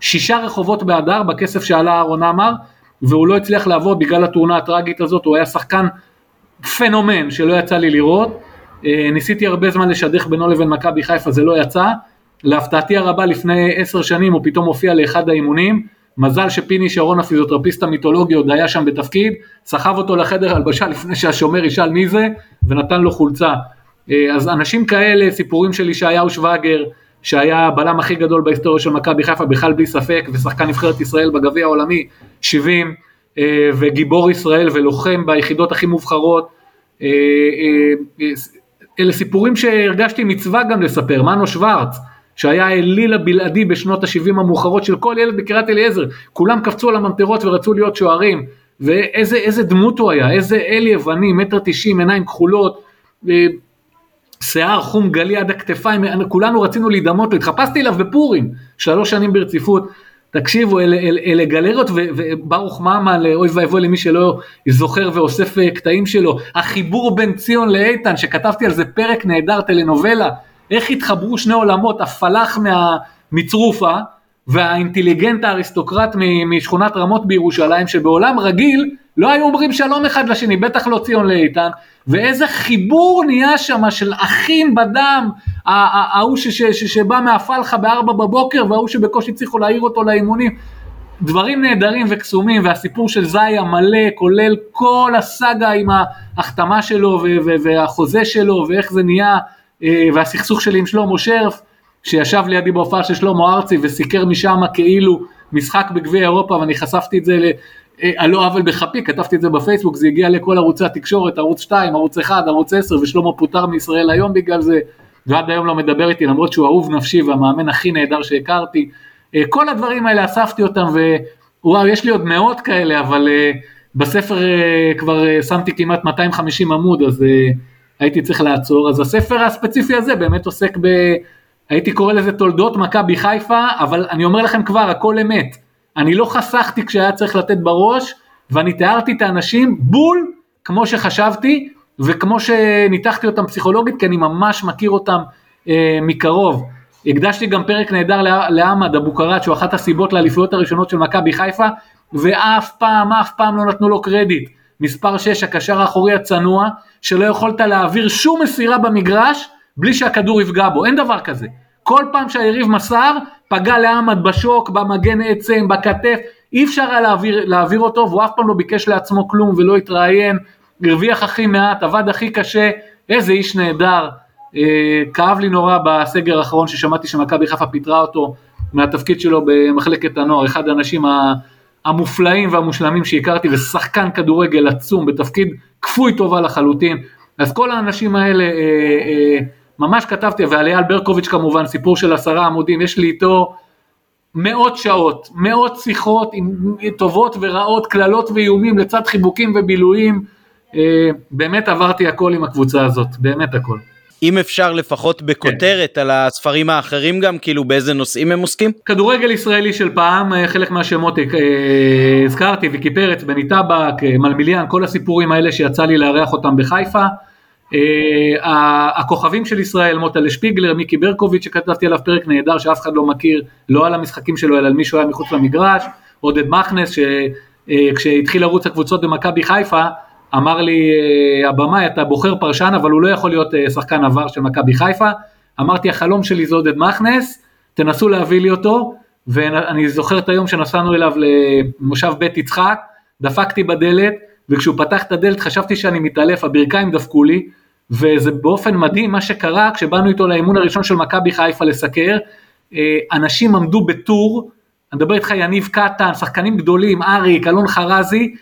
שישה רחובות באדר בכסף שעלה אהרון עמר, והוא לא הצליח לעבוד בגלל התאונה הטראגית הזאת, הוא היה שחקן פנומן שלא יצא לי לראות. אה, ניסיתי הרבה זמן לשדך בינו לבין מכבי חיפה, זה לא יצא. להפתעתי הרבה לפני עשר שנים הוא פתאום הופיע לאחד האימונים, מזל שפיני שרון הפיזיותרפיסט המיתולוגי עוד היה שם בתפקיד, סחב אותו לחדר הלבשה לפני שהשומר ישאל מי זה, ונתן לו חולצה. אה, אז אנשים כאלה, סיפורים של ישעיהו שווגר, שהיה הבלם הכי גדול בהיסטוריה של מכבי חיפה, בכלל בלי ספק, ושחקן נבחרת ישראל בגביע העולמי 70, אה, וגיבור ישראל ולוחם ביחידות הכי מובחרות. אה, אלה סיפורים שהרגשתי מצווה גם לספר, מנו שוורץ, שהיה האליל הבלעדי בשנות ה-70 המאוחרות של כל ילד בקריית אליעזר, כולם קפצו על הממטרות ורצו להיות שוערים, ואיזה דמות הוא היה, איזה אל יווני, מטר תשעים, עיניים כחולות, אה, שיער חום גלי עד הכתפיים, כולנו רצינו להידמות, התחפשתי אליו בפורים, שלוש שנים ברציפות, תקשיבו, אלה, אלה, אלה גלריות וברוך ממן, אוי ואבוי למי שלא זוכר ואוסף אה, קטעים שלו, החיבור בין ציון לאיתן, שכתבתי על זה פרק נהדר טלנובלה, איך התחברו שני עולמות, הפלאח מצרופה והאינטליגנט האריסטוקרט משכונת רמות בירושלים, שבעולם רגיל לא היו אומרים שלום אחד לשני, בטח לא ציון לאיתן, ואיזה חיבור נהיה שם של אחים בדם, ההוא שבא מהפלחה בארבע בבוקר וההוא שבקושי הצליחו להעיר אותו לאימונים. דברים נהדרים וקסומים והסיפור של זאי המלא כולל כל הסאגה עם ההחתמה שלו והחוזה שלו ואיך זה נהיה והסכסוך שלי עם שלמה שרף, שישב לידי בהופעה של שלמה ארצי וסיקר משם כאילו משחק בגביע אירופה ואני חשפתי את זה אה, על לא עוול בכפי, כתבתי את זה בפייסבוק, זה הגיע לכל ערוצי התקשורת, ערוץ 2, ערוץ 1, ערוץ 10 ושלמה פוטר מישראל היום בגלל זה, ועד היום לא מדבר איתי למרות שהוא אהוב נפשי והמאמן הכי נהדר שהכרתי. אה, כל הדברים האלה אספתי אותם ווואו יש לי עוד מאות כאלה אבל בספר כבר שמתי כמעט 250 עמוד אז הייתי צריך לעצור, אז הספר הספציפי הזה באמת עוסק ב... הייתי קורא לזה תולדות מכבי חיפה, אבל אני אומר לכם כבר, הכל אמת. אני לא חסכתי כשהיה צריך לתת בראש, ואני תיארתי את האנשים בול כמו שחשבתי, וכמו שניתחתי אותם פסיכולוגית, כי אני ממש מכיר אותם אה, מקרוב. הקדשתי גם פרק נהדר לעמד אבוקרט, שהוא אחת הסיבות לאליפויות הראשונות של מכבי חיפה, ואף פעם, אף פעם לא נתנו לו קרדיט. מספר 6, הקשר האחורי הצנוע, שלא יכולת להעביר שום מסירה במגרש בלי שהכדור יפגע בו, אין דבר כזה. כל פעם שהיריב מסר, פגע לעמד בשוק, במגן עצם, בכתף, אי אפשר היה להעביר, להעביר אותו, והוא אף פעם לא ביקש לעצמו כלום ולא התראיין, הרוויח הכי מעט, עבד הכי קשה, איזה איש נהדר. אה, כאב לי נורא בסגר האחרון ששמעתי שמכבי חיפה פיטרה אותו מהתפקיד שלו במחלקת הנוער, אחד האנשים המופלאים והמושלמים שהכרתי ושחקן כדורגל עצום בתפקיד כפוי טובה לחלוטין. אז כל האנשים האלה, אה, אה, ממש כתבתי, ועל אייל ברקוביץ' כמובן, סיפור של עשרה עמודים, יש לי איתו מאות שעות, מאות שיחות עם טובות ורעות, קללות ואיומים לצד חיבוקים ובילויים. אה, באמת עברתי הכל עם הקבוצה הזאת, באמת הכל. אם אפשר לפחות בכותרת כן. על הספרים האחרים גם, כאילו באיזה נושאים הם עוסקים? כדורגל ישראלי של פעם, אה, חלק מהשמות אה, הזכרתי, ויקי פרץ, בני טבק, אה, מלמיליאן, כל הסיפורים האלה שיצא לי לארח אותם בחיפה. הכוכבים של ישראל, מוטלה שפיגלר, מיקי ברקוביץ' שכתבתי עליו פרק נהדר שאף אחד לא מכיר, לא על המשחקים שלו אלא על מי שהוא היה מחוץ למגרש, עודד מכנס שכשהתחיל לרוץ הקבוצות במכבי חיפה אמר לי אה, הבמאי אתה בוחר פרשן אבל הוא לא יכול להיות אה, שחקן עבר של מכבי חיפה, אמרתי החלום שלי זה עודד מכנס, תנסו להביא לי אותו, ואני זוכר את היום שנסענו אליו למושב בית יצחק, דפקתי בדלת, וכשהוא פתח את הדלת חשבתי שאני מתעלף, הברכיים דפקו לי, וזה באופן מדהים מה שקרה כשבאנו איתו לאימון הראשון של מכבי חיפה לסקר, אה, אנשים עמדו בטור, אני מדבר איתך יניב קטן, שחקנים גדולים, אריק, אלון חרזי,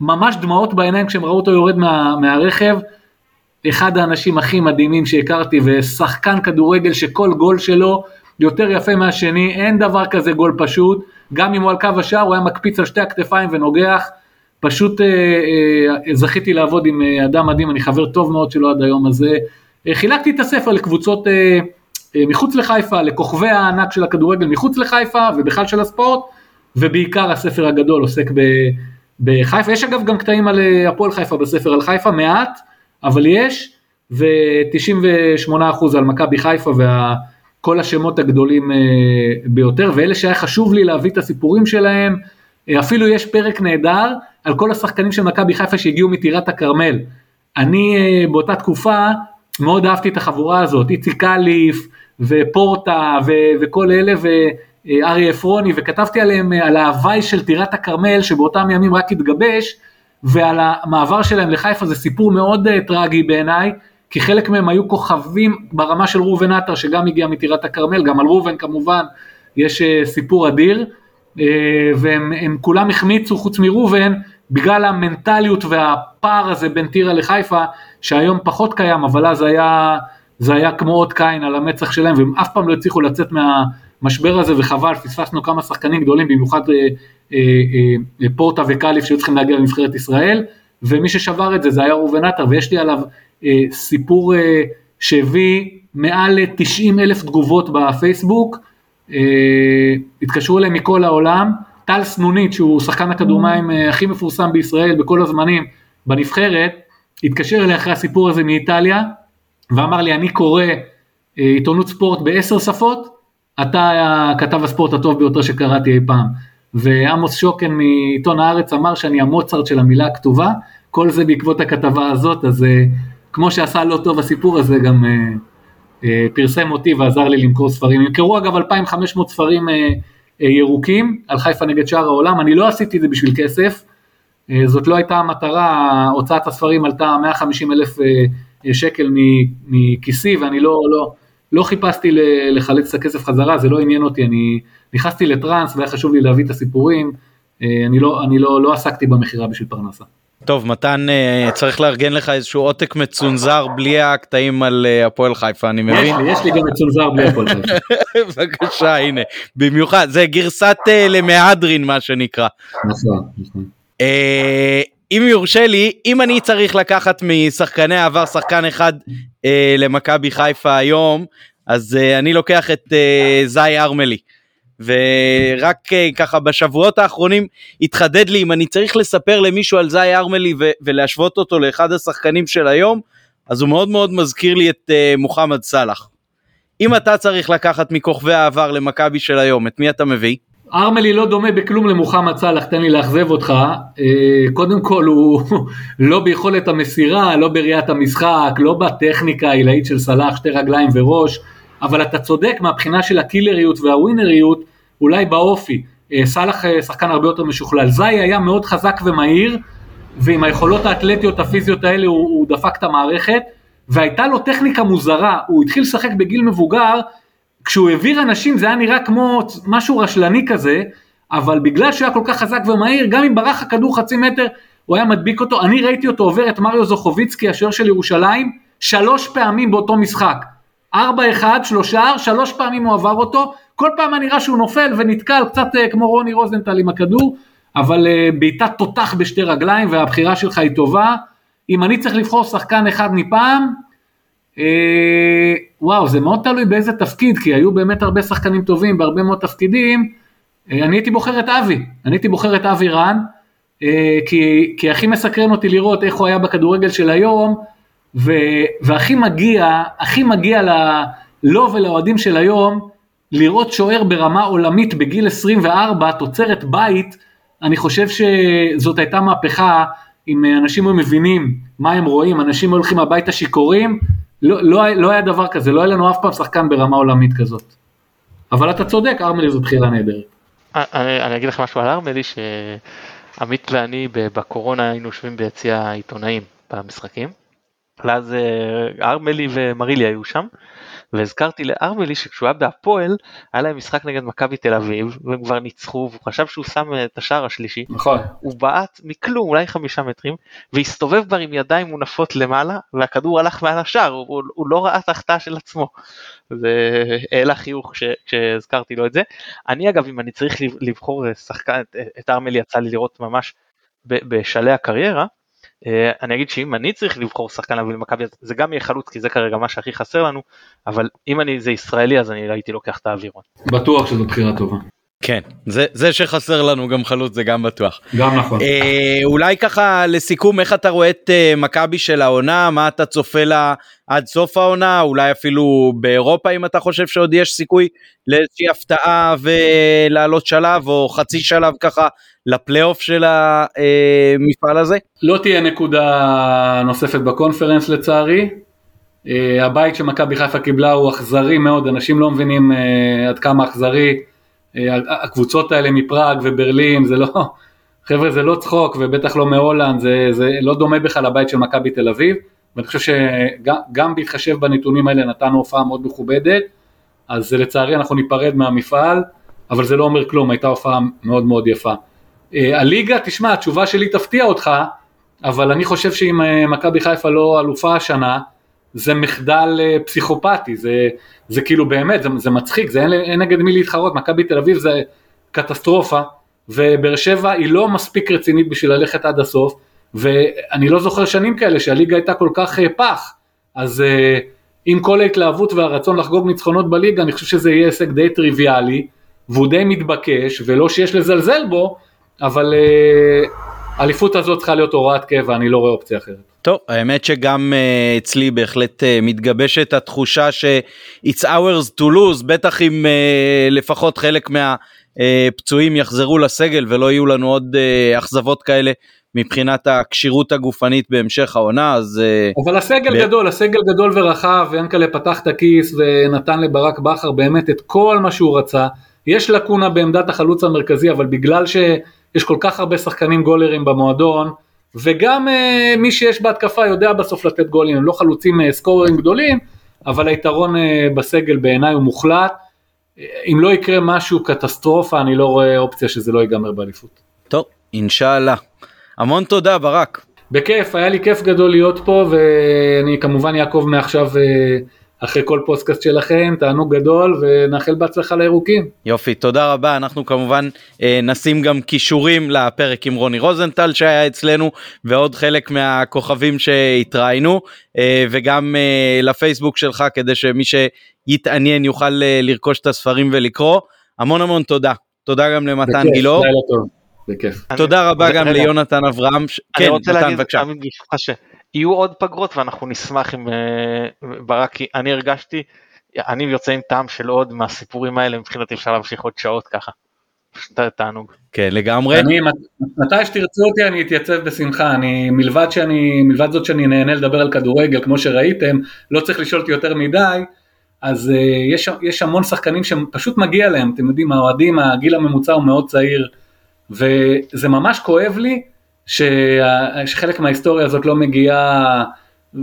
ממש דמעות בעיניים כשהם ראו אותו יורד מה, מהרכב, אחד האנשים הכי מדהימים שהכרתי ושחקן כדורגל שכל גול שלו יותר יפה מהשני, אין דבר כזה גול פשוט, גם אם הוא על קו השער הוא היה מקפיץ על שתי הכתפיים ונוגח, פשוט אה, אה, זכיתי לעבוד עם אה, אדם מדהים, אני חבר טוב מאוד שלו עד היום הזה. אה, חילקתי את הספר לקבוצות אה, אה, מחוץ לחיפה, לכוכבי הענק של הכדורגל מחוץ לחיפה ובכלל של הספורט, ובעיקר הספר הגדול עוסק ב, בחיפה. יש אגב גם קטעים על אה, הפועל חיפה בספר על חיפה, מעט, אבל יש, ו-98% על מכבי חיפה וכל השמות הגדולים אה, ביותר, ואלה שהיה חשוב לי להביא את הסיפורים שלהם, אה, אפילו יש פרק נהדר על כל השחקנים של מכבי חיפה שהגיעו מטירת הכרמל. אני באותה תקופה מאוד אהבתי את החבורה הזאת, איציק אליף ופורטה ו- וכל אלה ואריה עפרוני וכתבתי עליהם על ההוואי של טירת הכרמל שבאותם ימים רק התגבש ועל המעבר שלהם לחיפה זה סיפור מאוד uh, טרגי בעיניי כי חלק מהם היו כוכבים ברמה של ראובן עטר שגם הגיע מטירת הכרמל, גם על ראובן כמובן יש סיפור אדיר והם כולם החמיצו חוץ מראובן בגלל המנטליות והפער הזה בין טירה לחיפה שהיום פחות קיים אבל אז היה, זה היה כמו אות קין על המצח שלהם והם אף פעם לא הצליחו לצאת מהמשבר הזה וחבל פספסנו כמה שחקנים גדולים במיוחד אה, אה, אה, פורטה וקליף שהיו צריכים להגיע לנבחרת ישראל ומי ששבר את זה זה היה ראובן עטר ויש לי עליו אה, סיפור אה, שהביא מעל 90 אלף תגובות בפייסבוק אה, התקשרו אליהם מכל העולם טל סנונית שהוא שחקן הכדורמים אה, הכי מפורסם בישראל בכל הזמנים בנבחרת, התקשר אליי אחרי הסיפור הזה מאיטליה ואמר לי אני קורא אה, עיתונות ספורט בעשר שפות, אתה הכתב הספורט הטוב ביותר שקראתי אי פעם. ועמוס שוקן מעיתון הארץ אמר שאני המוצרט של המילה הכתובה, כל זה בעקבות הכתבה הזאת, אז אה, כמו שעשה לא טוב הסיפור הזה גם פרסם אותי ועזר לי למכור ספרים. נמכרו אגב 2,500 ספרים ירוקים על חיפה נגד שאר העולם, אני לא עשיתי את זה בשביל כסף, אה, זאת לא הייתה המטרה, הוצאת הספרים עלתה 150 אלף אה, שקל מכיסי ואני לא, לא, לא חיפשתי לחלץ את הכסף חזרה, זה לא עניין אותי, אני נכנסתי לטראנס והיה חשוב לי להביא את הסיפורים, אה, אני לא, אני לא, לא עסקתי במכירה בשביל פרנסה. טוב מתן צריך לארגן לך איזשהו עותק מצונזר בלי הקטעים על הפועל חיפה אני מבין. יש לי, יש לי גם מצונזר בלי הפועל חיפה. בבקשה הנה במיוחד זה גרסת למהדרין מה שנקרא. נכון, נכון. אם יורשה לי אם אני צריך לקחת משחקני העבר שחקן אחד אה, למכבי חיפה היום אז אה, אני לוקח את אה, זי ארמלי ורק אה, ככה בשבועות האחרונים התחדד לי אם אני צריך לספר למישהו על זי ארמלי ו- ולהשוות אותו לאחד השחקנים של היום אז הוא מאוד מאוד מזכיר לי את אה, מוחמד סאלח. אם אתה צריך לקחת מכוכבי העבר למכבי של היום את מי אתה מביא? ארמלי לא דומה בכלום למוחמד סאלח, תן לי לאכזב אותך. אה, קודם כל הוא לא ביכולת המסירה, לא בראיית המשחק, לא בטכניקה העילאית של סאלח, שתי רגליים וראש, אבל אתה צודק מהבחינה של הקילריות והווינריות, אולי באופי. אה, סאלח אה, שחקן הרבה יותר משוכלל. זי היה מאוד חזק ומהיר, ועם היכולות האתלטיות הפיזיות האלה הוא, הוא דפק את המערכת, והייתה לו טכניקה מוזרה, הוא התחיל לשחק בגיל מבוגר, כשהוא העביר אנשים זה היה נראה כמו משהו רשלני כזה, אבל בגלל שהוא היה כל כך חזק ומהיר, גם אם ברח הכדור חצי מטר, הוא היה מדביק אותו. אני ראיתי אותו עובר את מריו זוכוביצקי, השוער של ירושלים, שלוש פעמים באותו משחק. ארבע אחד, שלושה, שלוש פעמים הוא עבר אותו, כל פעם היה נראה שהוא נופל ונתקל קצת uh, כמו רוני רוזנטל עם הכדור, אבל uh, בעיטת תותח בשתי רגליים והבחירה שלך היא טובה. אם אני צריך לבחור שחקן אחד מפעם, אה, וואו, זה מאוד תלוי באיזה תפקיד, כי היו באמת הרבה שחקנים טובים בהרבה מאוד תפקידים. אה, אני הייתי בוחר את אבי, אני הייתי בוחר את אבי רן, אה, כי, כי הכי מסקרן אותי לראות איך הוא היה בכדורגל של היום, ו, והכי מגיע, הכי מגיע ל, לו ולאוהדים של היום, לראות שוער ברמה עולמית בגיל 24, תוצרת בית, אני חושב שזאת הייתה מהפכה, אם אנשים היו מבינים מה הם רואים, אנשים הולכים הביתה שיכורים, לא, לא, לא היה דבר כזה, לא היה לנו אף פעם שחקן ברמה עולמית כזאת. אבל אתה צודק, ארמלי זו בחירה נהדרת. אני, אני אגיד לך משהו על ארמלי, שעמית ואני בקורונה היינו יושבים ביציע העיתונאים במשחקים. ואז אה, ארמלי ומרילי היו שם, והזכרתי לארמלי שכשהוא היה בהפועל, היה להם משחק נגד מכבי תל אביב, והם כבר ניצחו, והוא חשב שהוא שם את השער השלישי. נכון. הוא בעט מכלום, אולי חמישה מטרים, והסתובב כבר עם ידיים מונפות למעלה, והכדור הלך מעל השער, הוא, הוא לא ראה את ההחטאה של עצמו. זה העלה חיוך כשהזכרתי לו את זה. אני אגב, אם אני צריך לבחור שחקן, את ארמלי יצא לי לראות ממש בשלהי הקריירה, אה, אני אגיד שאם אני צריך לבחור שחקן להביא למכבי זה גם יהיה חלוץ כי זה כרגע מה שהכי חסר לנו אבל אם אני זה ישראלי אז אני הייתי לוקח את האווירון. בטוח שזו בחירה טובה. כן זה זה שחסר לנו גם חלוץ זה גם בטוח. גם נכון. אה, אולי ככה לסיכום איך אתה רואה את אה, מכבי של העונה מה אתה צופה לה עד סוף העונה אולי אפילו באירופה אם אתה חושב שעוד יש סיכוי לאיזושהי הפתעה ולעלות שלב או חצי שלב ככה לפלייאוף של המפעל הזה? לא תהיה נקודה נוספת בקונפרנס לצערי. אה, הבית שמכבי חיפה קיבלה הוא אכזרי מאוד, אנשים לא מבינים אה, עד כמה אכזרי. אה, הקבוצות האלה מפראג וברלין, זה לא, חבר'ה זה לא צחוק ובטח לא מהולנד, זה, זה לא דומה בכלל לבית של מכבי תל אביב. ואני חושב שגם בהתחשב בנתונים האלה נתנו הופעה מאוד מכובדת, אז לצערי אנחנו ניפרד מהמפעל, אבל זה לא אומר כלום, הייתה הופעה מאוד מאוד יפה. אה, הליגה, תשמע, התשובה שלי תפתיע אותך, אבל אני חושב שאם אה, מכבי חיפה לא אלופה השנה, זה מחדל אה, פסיכופתי, זה, זה כאילו באמת, זה, זה מצחיק, זה אין, אין נגד מי להתחרות, מכבי תל אביב זה קטסטרופה, ובאר שבע היא לא מספיק רצינית בשביל ללכת עד הסוף, ואני לא זוכר שנים כאלה שהליגה הייתה כל כך פח, אז עם כל ההתלהבות והרצון לחגוג ניצחונות בליגה, אני חושב שזה יהיה הישג די טריוויאלי, והוא די מתבקש, ולא שיש לזלזל בו, אבל האליפות uh, הזאת צריכה להיות הוראת קבע, אני לא רואה אופציה אחרת. טוב, האמת שגם uh, אצלי בהחלט uh, מתגבשת התחושה ש-it's ours to lose, בטח אם uh, לפחות חלק מהפצועים uh, יחזרו לסגל ולא יהיו לנו עוד uh, אכזבות כאלה מבחינת הכשירות הגופנית בהמשך העונה אז אבל הסגל ב... גדול הסגל גדול ורחב ינקלה פתח את הכיס ונתן לברק בכר באמת את כל מה שהוא רצה יש לקונה בעמדת החלוץ המרכזי אבל בגלל ש... יש כל כך הרבה שחקנים גולרים במועדון, וגם uh, מי שיש בהתקפה יודע בסוף לתת גולים, הם לא חלוצים uh, סקוררים גדולים, אבל היתרון uh, בסגל בעיניי הוא מוחלט. אם לא יקרה משהו קטסטרופה, אני לא רואה אופציה שזה לא ייגמר באליפות. טוב, אינשאללה. המון תודה ברק. בכיף, היה לי כיף גדול להיות פה, ואני כמובן אעקוב מעכשיו אחרי כל פודקאסט שלכם, תענוג גדול ונאחל בהצלחה לירוקים. יופי, תודה רבה, אנחנו כמובן אה, נשים גם קישורים לפרק עם רוני רוזנטל שהיה אצלנו ועוד חלק מהכוכבים שהתראינו אה, וגם אה, לפייסבוק שלך כדי שמי שיתעניין יוכל אה, לרכוש את הספרים ולקרוא. המון המון תודה. תודה גם למתן גילאור. בכיף. תודה רבה גם ליונתן אברהם. כן, מתן בבקשה. יהיו עוד פגרות ואנחנו נשמח אם ברק, אני הרגשתי, אני יוצא עם טעם של עוד מהסיפורים האלה, מבחינתי אפשר להמשיך עוד שעות ככה. פשוט תענוג. כן לגמרי. אני, מתי שתרצו אותי אני אתייצב בשמחה, אני מלבד שאני, מלבד זאת שאני נהנה לדבר על כדורגל כמו שראיתם, לא צריך לשאול אותי יותר מדי, אז uh, יש, יש המון שחקנים שפשוט מגיע להם, אתם יודעים, האוהדים, הגיל הממוצע הוא מאוד צעיר, וזה ממש כואב לי שחלק מההיסטוריה הזאת לא מגיעה,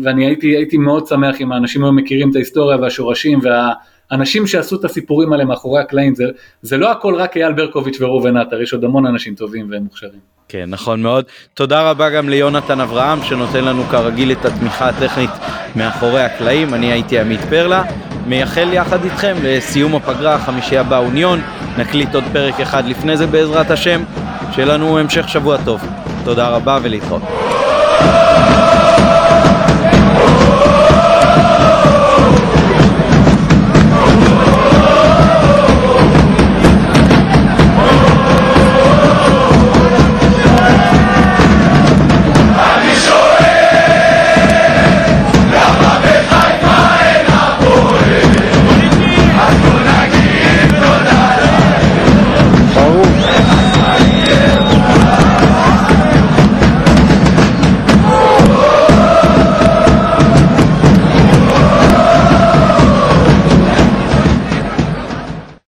ואני הייתי, הייתי מאוד שמח אם האנשים היו מכירים את ההיסטוריה והשורשים והאנשים שעשו את הסיפורים האלה מאחורי הקלעים, זה, זה לא הכל רק אייל ברקוביץ' וראובן עטר, יש עוד המון אנשים טובים ומוכשרים. כן, נכון מאוד. תודה רבה גם ליונתן אברהם שנותן לנו כרגיל את התמיכה הטכנית מאחורי הקלעים, אני הייתי עמית פרלה, מייחל יחד איתכם לסיום הפגרה, חמישייה באוניון, נקליט עוד פרק אחד לפני זה בעזרת השם, שיהיה לנו המשך שבוע טוב. תודה רבה ולהתראות.